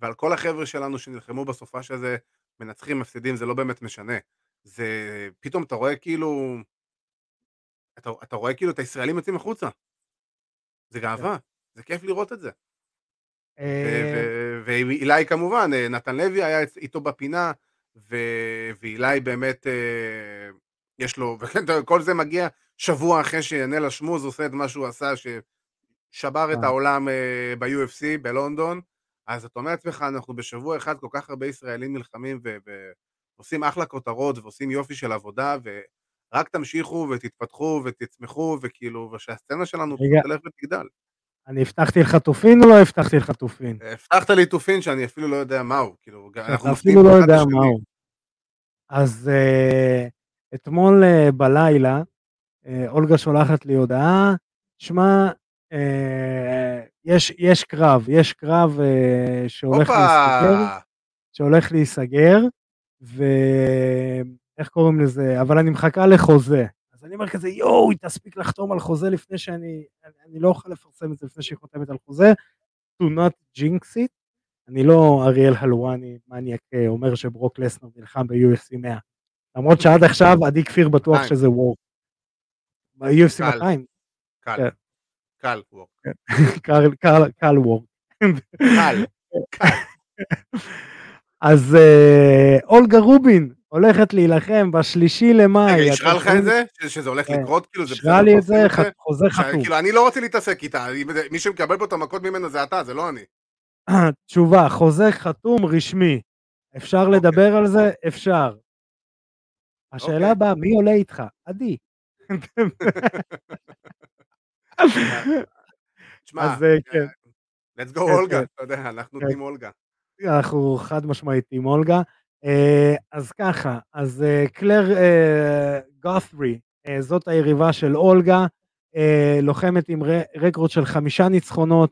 ועל כל החבר'ה שלנו שנלחמו בסופה של זה, מנצחים, מפסידים, זה לא באמת משנה. זה, פתאום אתה רואה כאילו, אתה, אתה רואה כאילו את הישראלים יוצאים החוצה. זה גאווה, כן. זה כיף לראות את זה. אה, ואילי כמובן, אה, נתן לוי היה איתו בפינה, ואילי באמת, אה, יש לו, וכל זה מגיע שבוע אחרי שנל השמוז עושה את מה שהוא עשה, שבר את אה. העולם אה, ב-UFC בלונדון, אז אתה אומר לעצמך, אנחנו בשבוע אחד כל כך הרבה ישראלים נלחמים ועושים אחלה כותרות ועושים יופי של עבודה, ורק תמשיכו ותתפתחו ותצמחו, וכאילו, ושהסצנה שלנו תלך ותגדל. אני הבטחתי לך תופין או לא הבטחתי לך תופין? הבטחת לי תופין שאני אפילו לא יודע מהו, כאילו, אנחנו אפילו לא יודע מהו. אז uh, אתמול uh, בלילה, uh, אולגה שולחת לי הודעה, שמע, אה, יש, יש קרב, יש קרב אה, שהולך להיסגר, שהולך להיסגר, ואיך קוראים לזה, אבל אני מחכה לחוזה. אני אומר כזה, יואו, היא תספיק לחתום על חוזה לפני שאני, אני, אני לא אוכל לפרסם את זה לפני שהיא חותמת על חוזה, to not jinx it. אני לא אריאל הלואני מניאק אומר שברוק לסנר נלחם ב-UFC 100. למרות שעד עכשיו עדי כפיר בטוח שזה וור. ב-UFC 200. קל. קל וורק. קל וורק. קל. אז אה, אולגה רובין הולכת להילחם בשלישי למאי. רגע, אישרה לך את זה? שזה הולך כן. לקרות? כאילו זה אישרה לי את זה, חוזה חתום. כאילו אני לא רוצה להתעסק איתה, מי שמקבל פה את המכות ממנה זה אתה, זה לא אני. תשובה, חוזה חתום רשמי. אפשר אוקיי. לדבר על זה? אפשר. השאלה אוקיי. הבאה, מי עולה איתך? עדי. תשמע, אה, כן. let's go אולגה, כן, כן. אתה יודע, אנחנו טים אולגה. אנחנו חד משמעית טים אולגה. אה, אז ככה, אז אה, קלר גות'רי, זאת היריבה של אולגה, לוחמת עם רקורד של חמישה ניצחונות.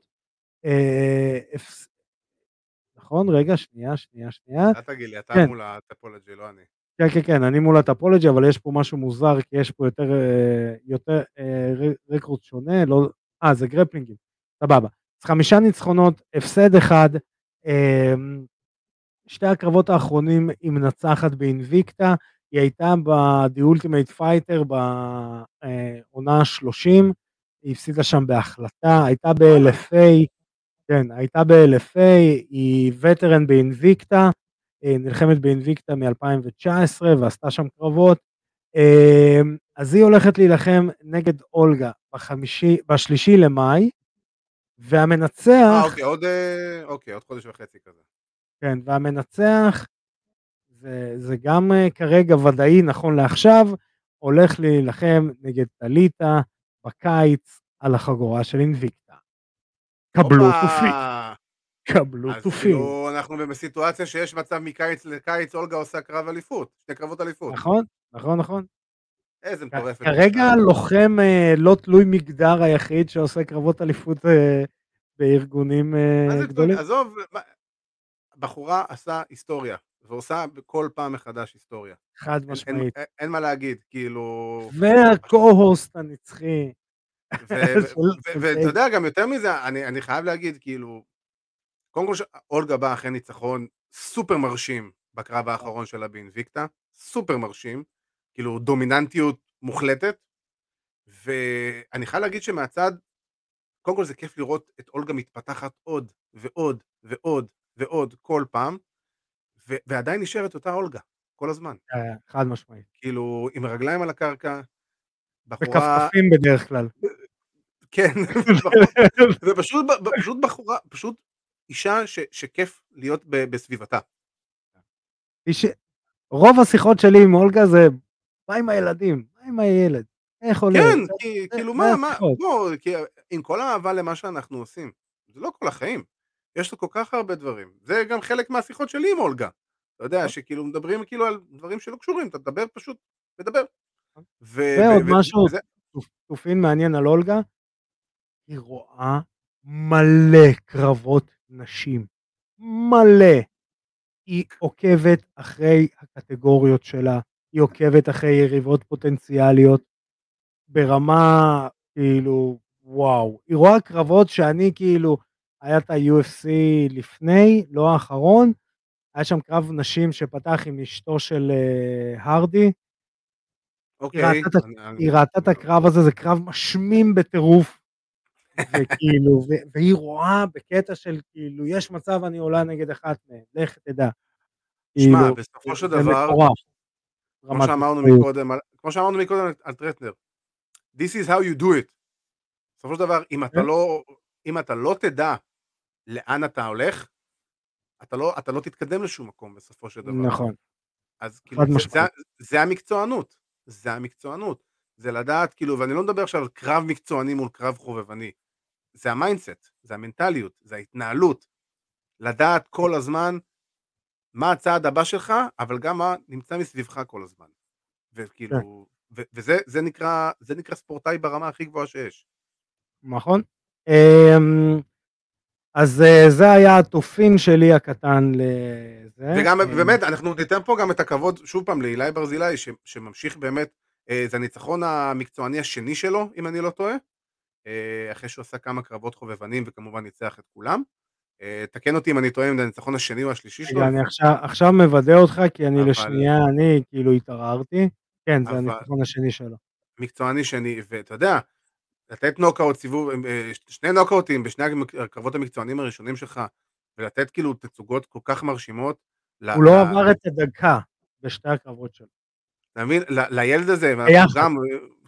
נכון? רגע, שנייה, שנייה, שנייה. אתה תגיד לי, אתה מול הטפולוגי, לא אני. כן, כן, כן, אני מול הטפולוגי, אבל יש פה משהו מוזר, כי יש פה יותר, אה, יותר אה, רקורד שונה, לא, אה, זה גרפלינגים, סבבה. אז חמישה ניצחונות, הפסד אחד, אה, שתי הקרבות האחרונים היא מנצחת באינביקטה, היא הייתה ב-The Ultimate Fighter בעונה ה-30, היא הפסידה שם בהחלטה, הייתה ב-LFA, כן, הייתה ב-LFA, היא וטרן באינביקטה, אה, נלחמת באינביקטה מ-2019 ועשתה שם קרבות. אה, אז היא הולכת להילחם נגד אולגה בחמישי, בשלישי למאי, והמנצח... אה, אוקיי, עוד, אה, אוקיי, עוד חודש וחצי כזה. כן, והמנצח, זה, זה גם כרגע ודאי נכון לעכשיו, הולך להילחם נגד טליטה בקיץ על החגורה של אינביקטה. קבלו תופי. קבלו תופי. אז כאילו אנחנו בסיטואציה שיש מצב מקיץ לקיץ, אולגה עושה קרב אליפות, שתי קרבות אליפות. נכון, נכון, נכון. איזה מטורפת. כרגע לוחם אה, לא תלוי מגדר היחיד שעושה קרבות אליפות אה, בארגונים אה, גדולים. עזוב, בחורה עשה היסטוריה, ועושה כל פעם מחדש היסטוריה. חד משמעית. אין, אין, אין מה להגיד, כאילו... והקו-הוסט הנצחי. ואתה יודע, גם יותר מזה, אני, אני חייב להגיד, כאילו, קודם כל, אולגה באה אחרי ניצחון סופר מרשים בקרב האחרון שלה באינביקטה, סופר מרשים, כאילו דומיננטיות מוחלטת, ואני חייב להגיד שמהצד, קודם כל זה כיף לראות את אולגה מתפתחת עוד ועוד ועוד ועוד כל פעם, ו- ועדיין נשארת אותה אולגה, כל הזמן. אה, חד משמעית. כאילו, עם רגליים על הקרקע, בחורה... בכפכפים בדרך כלל. כן, ופשוט פשוט בחורה, פשוט אישה ש, שכיף להיות ב, בסביבתה. איש... רוב השיחות שלי עם אולגה זה, מה עם הילדים? מה עם הילד? איך עולה? כן, זה, כאילו מה, מה, בוא, עם כל האהבה למה שאנחנו עושים, זה לא כל החיים. יש לו כל כך הרבה דברים. זה גם חלק מהשיחות שלי עם אולגה. אתה יודע, נכון. שכאילו מדברים כאילו על דברים שלא קשורים, אתה תדבר פשוט, מדבר. ועוד משהו, תופין מעניין על אולגה, היא רואה מלא קרבות נשים. מלא. היא עוקבת אחרי הקטגוריות שלה, היא עוקבת אחרי יריבות פוטנציאליות ברמה כאילו וואו. היא רואה קרבות שאני כאילו, היה את ה-UFC לפני, לא האחרון, היה שם קרב נשים שפתח עם אשתו של uh, הרדי. אוקיי. היא ראתה, את הקרב הזה, זה קרב משמים בטירוף. וכאילו, והיא רואה בקטע של כאילו, יש מצב אני עולה נגד אחת מהן, לך תדע. שמע, כאילו, בסופו של דבר, כמו שאמרנו מקודם, כמו שאמרנו מקודם על טרטנר, This is how you do it. בסופו של דבר, אם אתה כן. לא, אם אתה לא תדע לאן אתה הולך, אתה לא, אתה לא תתקדם לשום מקום בסופו של דבר. נכון. אז כאילו, זה, זה, זה המקצוענות, זה המקצוענות. זה לדעת, כאילו, ואני לא מדבר עכשיו על קרב מקצועני מול קרב חובבני. זה ה mindset, זה המנטליות, זה ההתנהלות. לדעת כל הזמן מה הצעד הבא שלך, אבל גם מה נמצא מסביבך כל הזמן. וכאילו, כן. וזה זה נקרא, זה נקרא ספורטאי ברמה הכי גבוהה שיש. נכון. אמ, אז אה, זה היה התופין שלי הקטן לזה. וגם אמ, באמת, אנחנו ניתן פה גם את הכבוד, שוב פעם, לאילי ברזילי, שממשיך באמת, אה, זה הניצחון המקצועני השני שלו, אם אני לא טועה. אה, אחרי שהוא עשה כמה קרבות חובבנים וכמובן ניצח את כולם. אה, תקן אותי אם אני טועה אם זה הניצחון השני או השלישי שלו. אני עכשיו, עכשיו מוודא אותך כי אני אבל... לשנייה, אני כאילו התערערתי. כן, זה אבל... הניצחון השני שלו. מקצועני שני, ואתה יודע, לתת נוקאוט סיבוב, אה, שני נוקאוטים בשני הקרבות המקצוענים הראשונים שלך, ולתת כאילו תצוגות כל כך מרשימות. הוא לא עבר את הדקה בשתי הקרבות שלו. אתה מבין? לילד הזה, גם,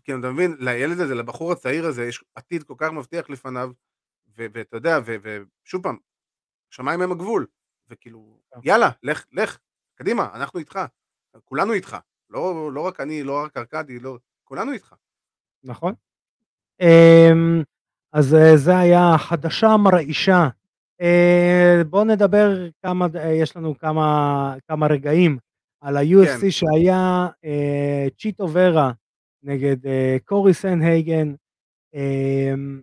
כאילו, אתה מבין, לילד הזה, לבחור הצעיר הזה, יש עתיד כל כך מבטיח לפניו, ואתה יודע, ושוב פעם, שמיים הם הגבול, וכאילו, כן. יאללה, לך, לך, קדימה, אנחנו איתך, כולנו איתך, לא, לא רק אני, לא רק ארכדי, לא, כולנו איתך. נכון. אמ, אז אה, זה היה חדשה מרעישה. אה, בואו נדבר כמה, אה, יש לנו כמה, כמה רגעים על ה-UFC כן. שהיה צ'יטו ורה נגד קורי סנהייגן. אמ,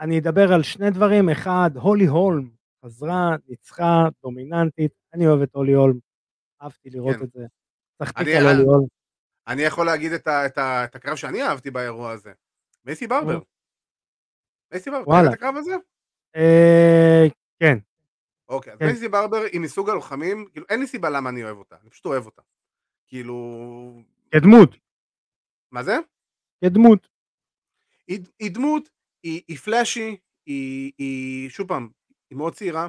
אני אדבר על שני דברים, אחד, הולי הולם חזרה, ניצחה, דומיננטית, אני אוהב את הולי הולם, אהבתי לראות כן. את זה. תחתיק על הולי הולם. אני יכול להגיד את, ה, את, ה, את הקרב שאני אהבתי באירוע הזה. מייסי ברבר. מייסי ברבר, אתה את הקרב הזה? אה, כן. אוקיי, אז כן. מייסי ברבר היא מסוג הלוחמים, כאילו אין לי סיבה למה אני אוהב אותה, אני פשוט אוהב אותה. כאילו... כדמות. מה זה? כדמות. היא, דמות, היא, פלאשי, היא, היא, שוב פעם, היא מאוד צעירה,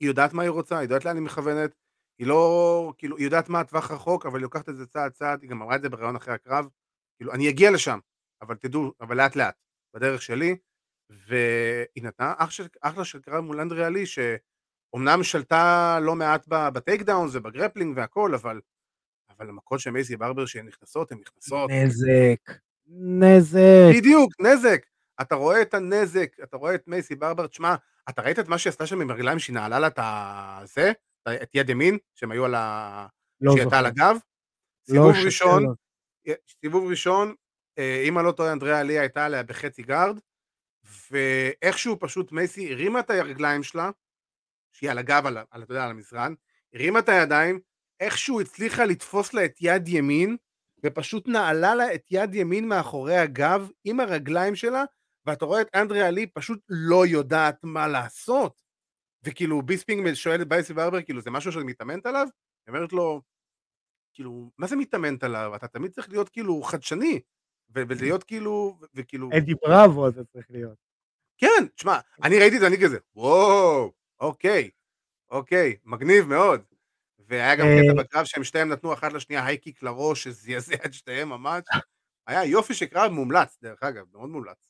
היא יודעת מה היא רוצה, היא יודעת לאן היא מכוונת, היא לא, כאילו, היא יודעת מה הטווח רחוק, אבל היא לוקחת את זה צעד צעד, היא גם אמרה את זה בריאיון אחרי הקרב, כאילו, אני אגיע לשם, אבל תדעו, אבל לאט לאט, בדרך שלי, והיא נתנה אח של, אחלה של קרב מול אנדראה לי, שאומנם שלטה לא מעט ב takedowns וב grappling והכל, אבל, אבל המכות של מייסי ברבר שהן נכנסות, הן נכנסות. נזק, נזק. בדיוק, נזק. אתה רואה את הנזק, אתה רואה את מייסי ברבר, תשמע, אתה ראית את מה שהיא עשתה שם עם הרגליים שהיא נעלה לה את זה, את יד ימין, שהם היו על ה... לא שהיא הייתה על הגב? לא סיבוב ראשון, סיבוב ראשון, אם אני לא טועה, אנדריאה ליה הייתה עליה בחצי גארד, ואיכשהו פשוט מייסי הרימה את הרגליים שלה, שהיא על הגב, על, על, אתה יודע, על המזרן, הרימה את הידיים, איכשהו הצליחה לתפוס לה את יד ימין, ופשוט נעלה לה את יד ימין מאחורי הגב עם הרגליים שלה, ואתה רואה את אנדריה לי פשוט לא יודעת מה לעשות. וכאילו ביספינג שואל את מייסי ברבר, כאילו זה משהו שאת מתאמנת עליו? היא אומרת לו, כאילו, מה זה מתאמנת עליו? אתה תמיד צריך להיות כאילו חדשני, ולהיות כאילו, וכאילו... אדי בראבו אתה צריך להיות. כן, תשמע, אני ראיתי את זה, אני כזה, וואו, אוקיי, אוקיי, מגניב מאוד. והיה גם קטע אה, בקרב שהם שתיהם נתנו אחת לשנייה high kick לראש, שזעזע את שתיהם ממש. היה יופי של קרב מומלץ, דרך אגב, מאוד מומלץ.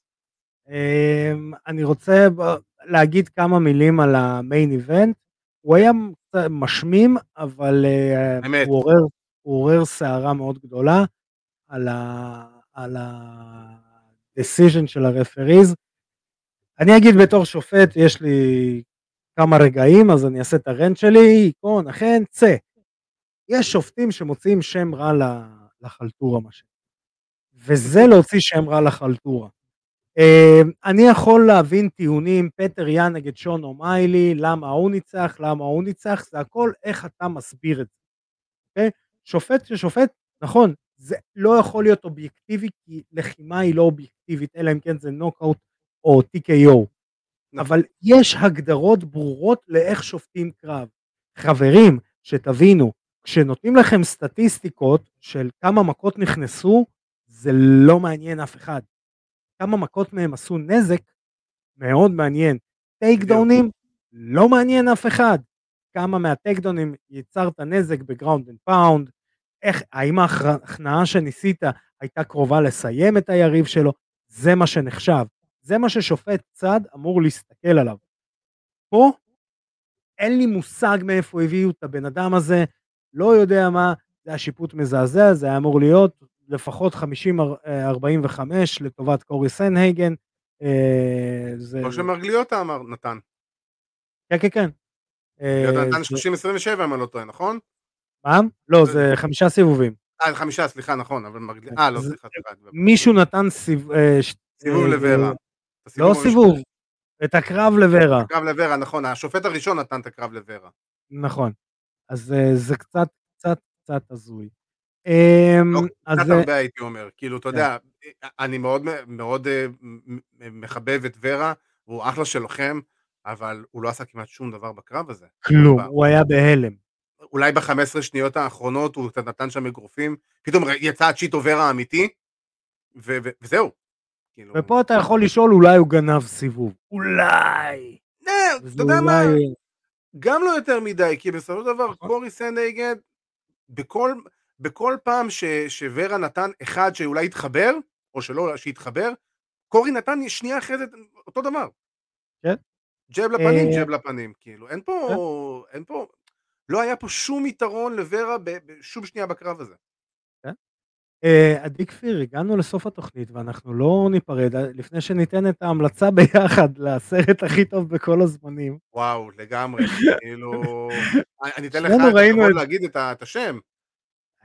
אמ, אני רוצה להגיד כמה מילים על המיין איבנט. הוא היה משמים, אבל אה, הוא עורר סערה מאוד גדולה על ה-decision של הרפריז. אני אגיד בתור שופט, יש לי כמה רגעים, אז אני אעשה את הרנט שלי, קון, אכן, צא. יש שופטים שמוציאים שם רע לחלטורה, מה ש... וזה להוציא שם רע לחלטורה. אמ, אני יכול להבין טיעונים, פטר יאן נגד שון אומיילי, למה הוא ניצח, למה הוא ניצח, זה הכל איך אתה מסביר את זה. אוקיי? שופט ששופט, נכון, זה לא יכול להיות אובייקטיבי, כי לחימה היא לא אובייקטיבית, אלא אם כן זה נוקאוט או TKO. נכון. אבל יש הגדרות ברורות לאיך שופטים קרב. חברים, שתבינו, כשנותנים לכם סטטיסטיקות של כמה מכות נכנסו, זה לא מעניין אף אחד. כמה מכות מהם עשו נזק, מאוד מעניין. takedown ים, לא מעניין אף אחד. כמה מה takedown ים יצרת נזק ב ground and pound, איך, האם ההכנעה שניסית הייתה קרובה לסיים את היריב שלו, זה מה שנחשב. זה מה ששופט צד אמור להסתכל עליו. פה אין לי מושג מאיפה הביאו את הבן אדם הזה, לא יודע מה, זה היה שיפוט מזעזע, זה היה אמור להיות לפחות 50-45 לטובת קורי סנהייגן. אה, זה... כמו שמרגליוטה אמר, נתן. כן, כן, כן. נתן 30-27 אם אני לא טועה, נכון? מה? לא, זה חמישה סיבובים. אה, חמישה, סליחה, נכון, אבל מרגליוטה, אה, לא, סליחה, סליחה. מישהו נתן סיבוב... אה, סיבוב לוורה. לא סיבוב, את הקרב לוורה. הקרב לוורה, נכון, השופט הראשון נתן את הקרב לוורה. נכון, אז זה קצת, קצת, קצת הזוי. אמ, לא, קצת הרבה הייתי אומר, כאילו, אתה כן. יודע, אני מאוד מאוד אה, מחבב את ורה, והוא אחלה של לוחם, אבל הוא לא עשה כמעט שום דבר בקרב הזה. כלום, הוא היה בהלם. אולי ב-15 שניות האחרונות הוא קצת נתן שם אגרופים, פתאום יצא הצ'יטו ורה האמיתי, וזהו. כאילו... ופה אתה יכול לשאול אולי הוא גנב סיבוב. אולי. אה, אתה יודע מה? גם לא יותר מדי, כי בסופו של דבר נכון. קורי סנדייגד, בכל, בכל פעם ש, שוורה נתן אחד שאולי יתחבר, או שלא, שיתחבר, קורי נתן שנייה אחרי זה אותו דבר. כן. ג'ב לפנים, אה, ג'ב לפנים, כאילו, אין פה, כן. אין פה, לא היה פה שום יתרון לוורה בשום שנייה בקרב הזה. אה, עדי כפיר, הגענו לסוף התוכנית ואנחנו לא ניפרד לפני שניתן את ההמלצה ביחד לסרט הכי טוב בכל הזמנים. וואו, לגמרי, כאילו... אני אתן לך את הכבוד להגיד את השם.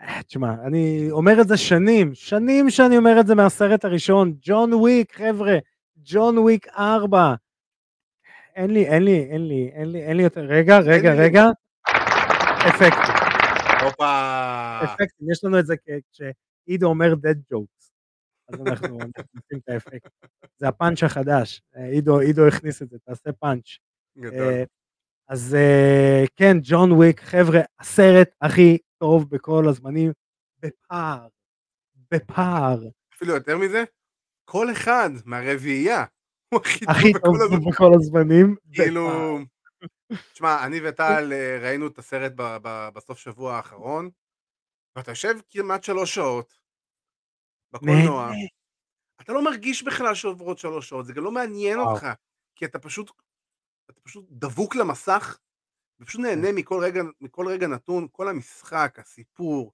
אה, תשמע, אני אומר את זה שנים, שנים שאני אומר את זה מהסרט הראשון, ג'ון וויק, חבר'ה, ג'ון וויק 4. אין לי, אין לי, אין לי, אין לי, אין לי יותר, רגע, רגע, רגע, אפקט. הופה. אפקטים, יש לנו את זה עידו אומר dead jokes. אז אנחנו מכניסים את האפקט. זה הפאנץ' החדש, עידו, עידו הכניס את זה, תעשה פאנץ'. אה, אז אה, כן, ג'ון וויק, חבר'ה, הסרט הכי טוב בכל הזמנים, בפער, בפער. אפילו יותר מזה, כל אחד מהרביעייה הוא הכי טוב בכל הזמנים. כאילו, תשמע, אני וטל אה, ראינו את הסרט בסוף שבוע האחרון, ואתה יושב כמעט שלוש שעות בקולנוע, אתה לא מרגיש בכלל שעוברות שלוש שעות, זה גם לא מעניין אותך, כי אתה פשוט, אתה פשוט דבוק למסך, ופשוט נהנה כן. מכל רגע, מכל רגע נתון, כל המשחק, הסיפור,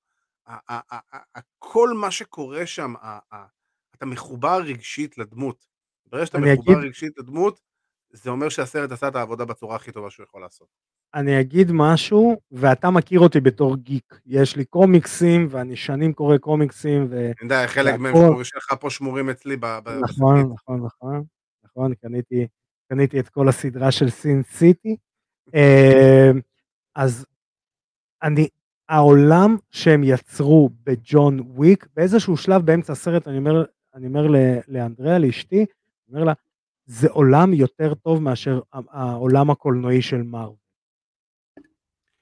כל מה שקורה שם, אתה מחובר רגשית לדמות. ברגע שאתה מחובר רגשית לדמות, זה אומר שהסרט עשה את העבודה בצורה הכי טובה שהוא יכול לעשות. אני אגיד משהו, ואתה מכיר אותי בתור גיק. יש לי קומיקסים, ואני שנים קורא קומיקסים, ו... אני יודע, חלק מהם יש לך פה שמורים אצלי. נכון, נכון, נכון, נכון, קניתי, קניתי את כל הסדרה של סין סיטי. אה, אז אני, העולם שהם יצרו בג'ון וויק, באיזשהו שלב באמצע הסרט, אני אומר, אני אומר לאנדריאה, לאשתי, אני אומר לה, זה עולם יותר טוב מאשר העולם הקולנועי של מרוויל.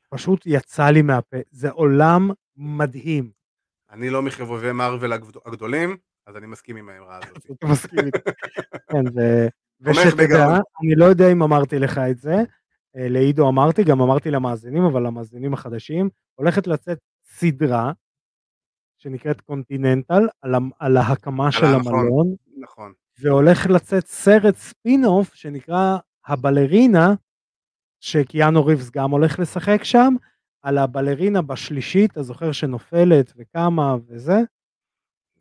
פשוט יצא לי מהפה, זה עולם מדהים. אני לא מחבובי מרוויל הגדולים, אז אני מסכים עם האמרה הזאת. אתה מסכים איתי. כן, ושתדע, אני לא יודע אם אמרתי לך את זה, אה, לעידו אמרתי, גם אמרתי למאזינים, אבל למאזינים החדשים, הולכת לצאת סדרה שנקראת קונטיננטל, על, על ההקמה של נכון, המלון, נכון. והולך לצאת סרט ספין-אוף שנקרא הבלרינה, שקיאנו ריבס גם הולך לשחק שם, על הבלרינה בשלישית, אתה זוכר שנופלת וקמה וזה?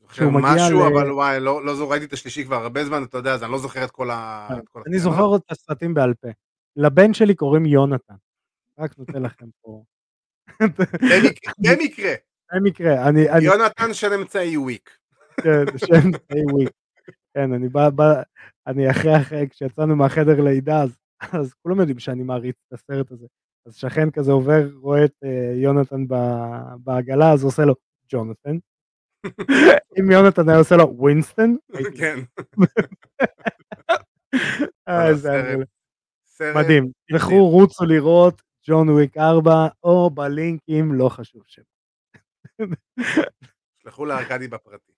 זוכר משהו, ל... אבל וואי, לא, לא זו, ראיתי את השלישי כבר הרבה זמן, אתה יודע, אז אני לא זוכר את כל ה... אני זוכר את הסרטים בעל פה. לבן שלי קוראים יונתן. רק נותן לכם פה. במקרה. במקרה. יונתן של אמצעי וויק. כן, של אמצעי וויק. כן, אני בא, בא, אני אחרי אחרי, כשיצאנו מהחדר לידה, אז, אז כולם יודעים שאני מעריץ את הסרט הזה. אז שכן כזה עובר, רואה את uh, יונתן בעגלה, אז הוא עושה לו, ג'ונתן. אם יונתן היה עושה לו ווינסטון, כן. מדהים, תלכו, רוצו לראות ג'ון וויק 4, או בלינקים, לא חשוב שם. שלחו לארכדי בפרטי.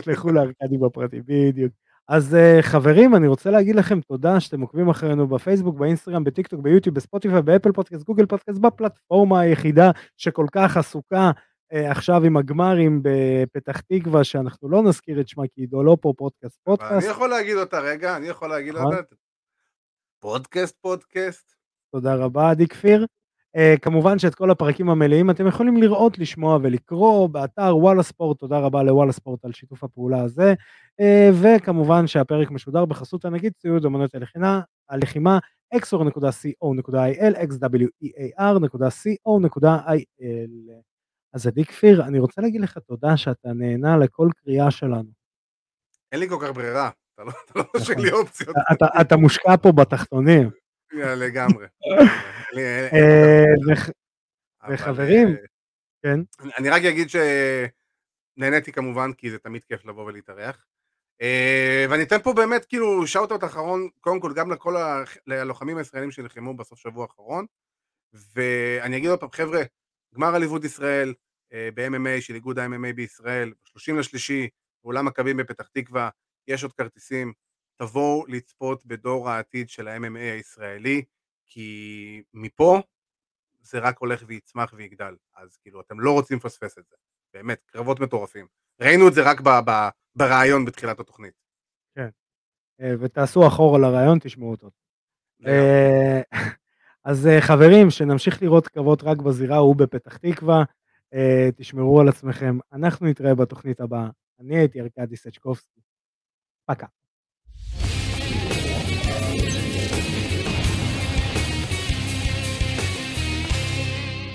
שלחו לארכדי בפרטי, בדיוק. אז uh, חברים, אני רוצה להגיד לכם תודה שאתם עוקבים אחרינו בפייסבוק, באינסטגרם, בטיקטוק, ביוטיוב, בספוטיפיי, באפל פודקאסט, גוגל פודקאסט, בפלטפורמה היחידה שכל כך עסוקה uh, עכשיו עם הגמרים בפתח תקווה, שאנחנו לא נזכיר את שמה כי עידו לא פה, פודקאסט פודקאסט. אני יכול להגיד אותה רגע, אני יכול להגיד נכון. אותה. פודקאסט פודקאסט. תודה רבה, עדי כפיר. Uh, כמובן שאת כל הפרקים המלאים אתם יכולים לראות, לשמוע ולקרוא באתר וואלה ספורט, תודה רבה לוואלה ספורט על שיתוף הפעולה הזה, uh, וכמובן שהפרק משודר בחסות הנגיד ציוד אמנות הלחימה, הלחימה xor.co.il, xwear.co.il. אז עדי כפיר, אני רוצה להגיד לך תודה שאתה נהנה לכל קריאה שלנו. אין לי כל כך ברירה, אתה לא, לא משאיר לי נכון. אופציות. אתה מושקע פה בתחתונים. לגמרי. אה, וחברים, אה, כן. אני רק אגיד שנהניתי כמובן, כי זה תמיד כיף לבוא ולהתארח. אה, ואני אתן פה באמת כאילו שאוט-אוט אחרון, קודם כל גם לכל הלוחמים הישראלים שנלחמו בסוף שבוע האחרון. ואני אגיד עוד פעם, חבר'ה, גמר עליבות ישראל ב-MMA של איגוד ה-MMA בישראל, 30 לשלישי, באולם מכבים בפתח תקווה, יש עוד כרטיסים, תבואו לצפות בדור העתיד של ה-MMA הישראלי, כי מפה זה רק הולך ויצמח ויגדל, אז כאילו אתם לא רוצים לפספס את זה, באמת, קרבות מטורפים. ראינו את זה רק ב- ב- ברעיון בתחילת התוכנית. כן, אה, ותעשו אחורה לרעיון, תשמעו אותו. אה, אז אה, חברים, שנמשיך לראות קרבות רק בזירה, הוא בפתח תקווה, תשמרו על עצמכם, אנחנו נתראה בתוכנית הבאה. אני הייתי ארקדי סצ'קובסקי. פקה.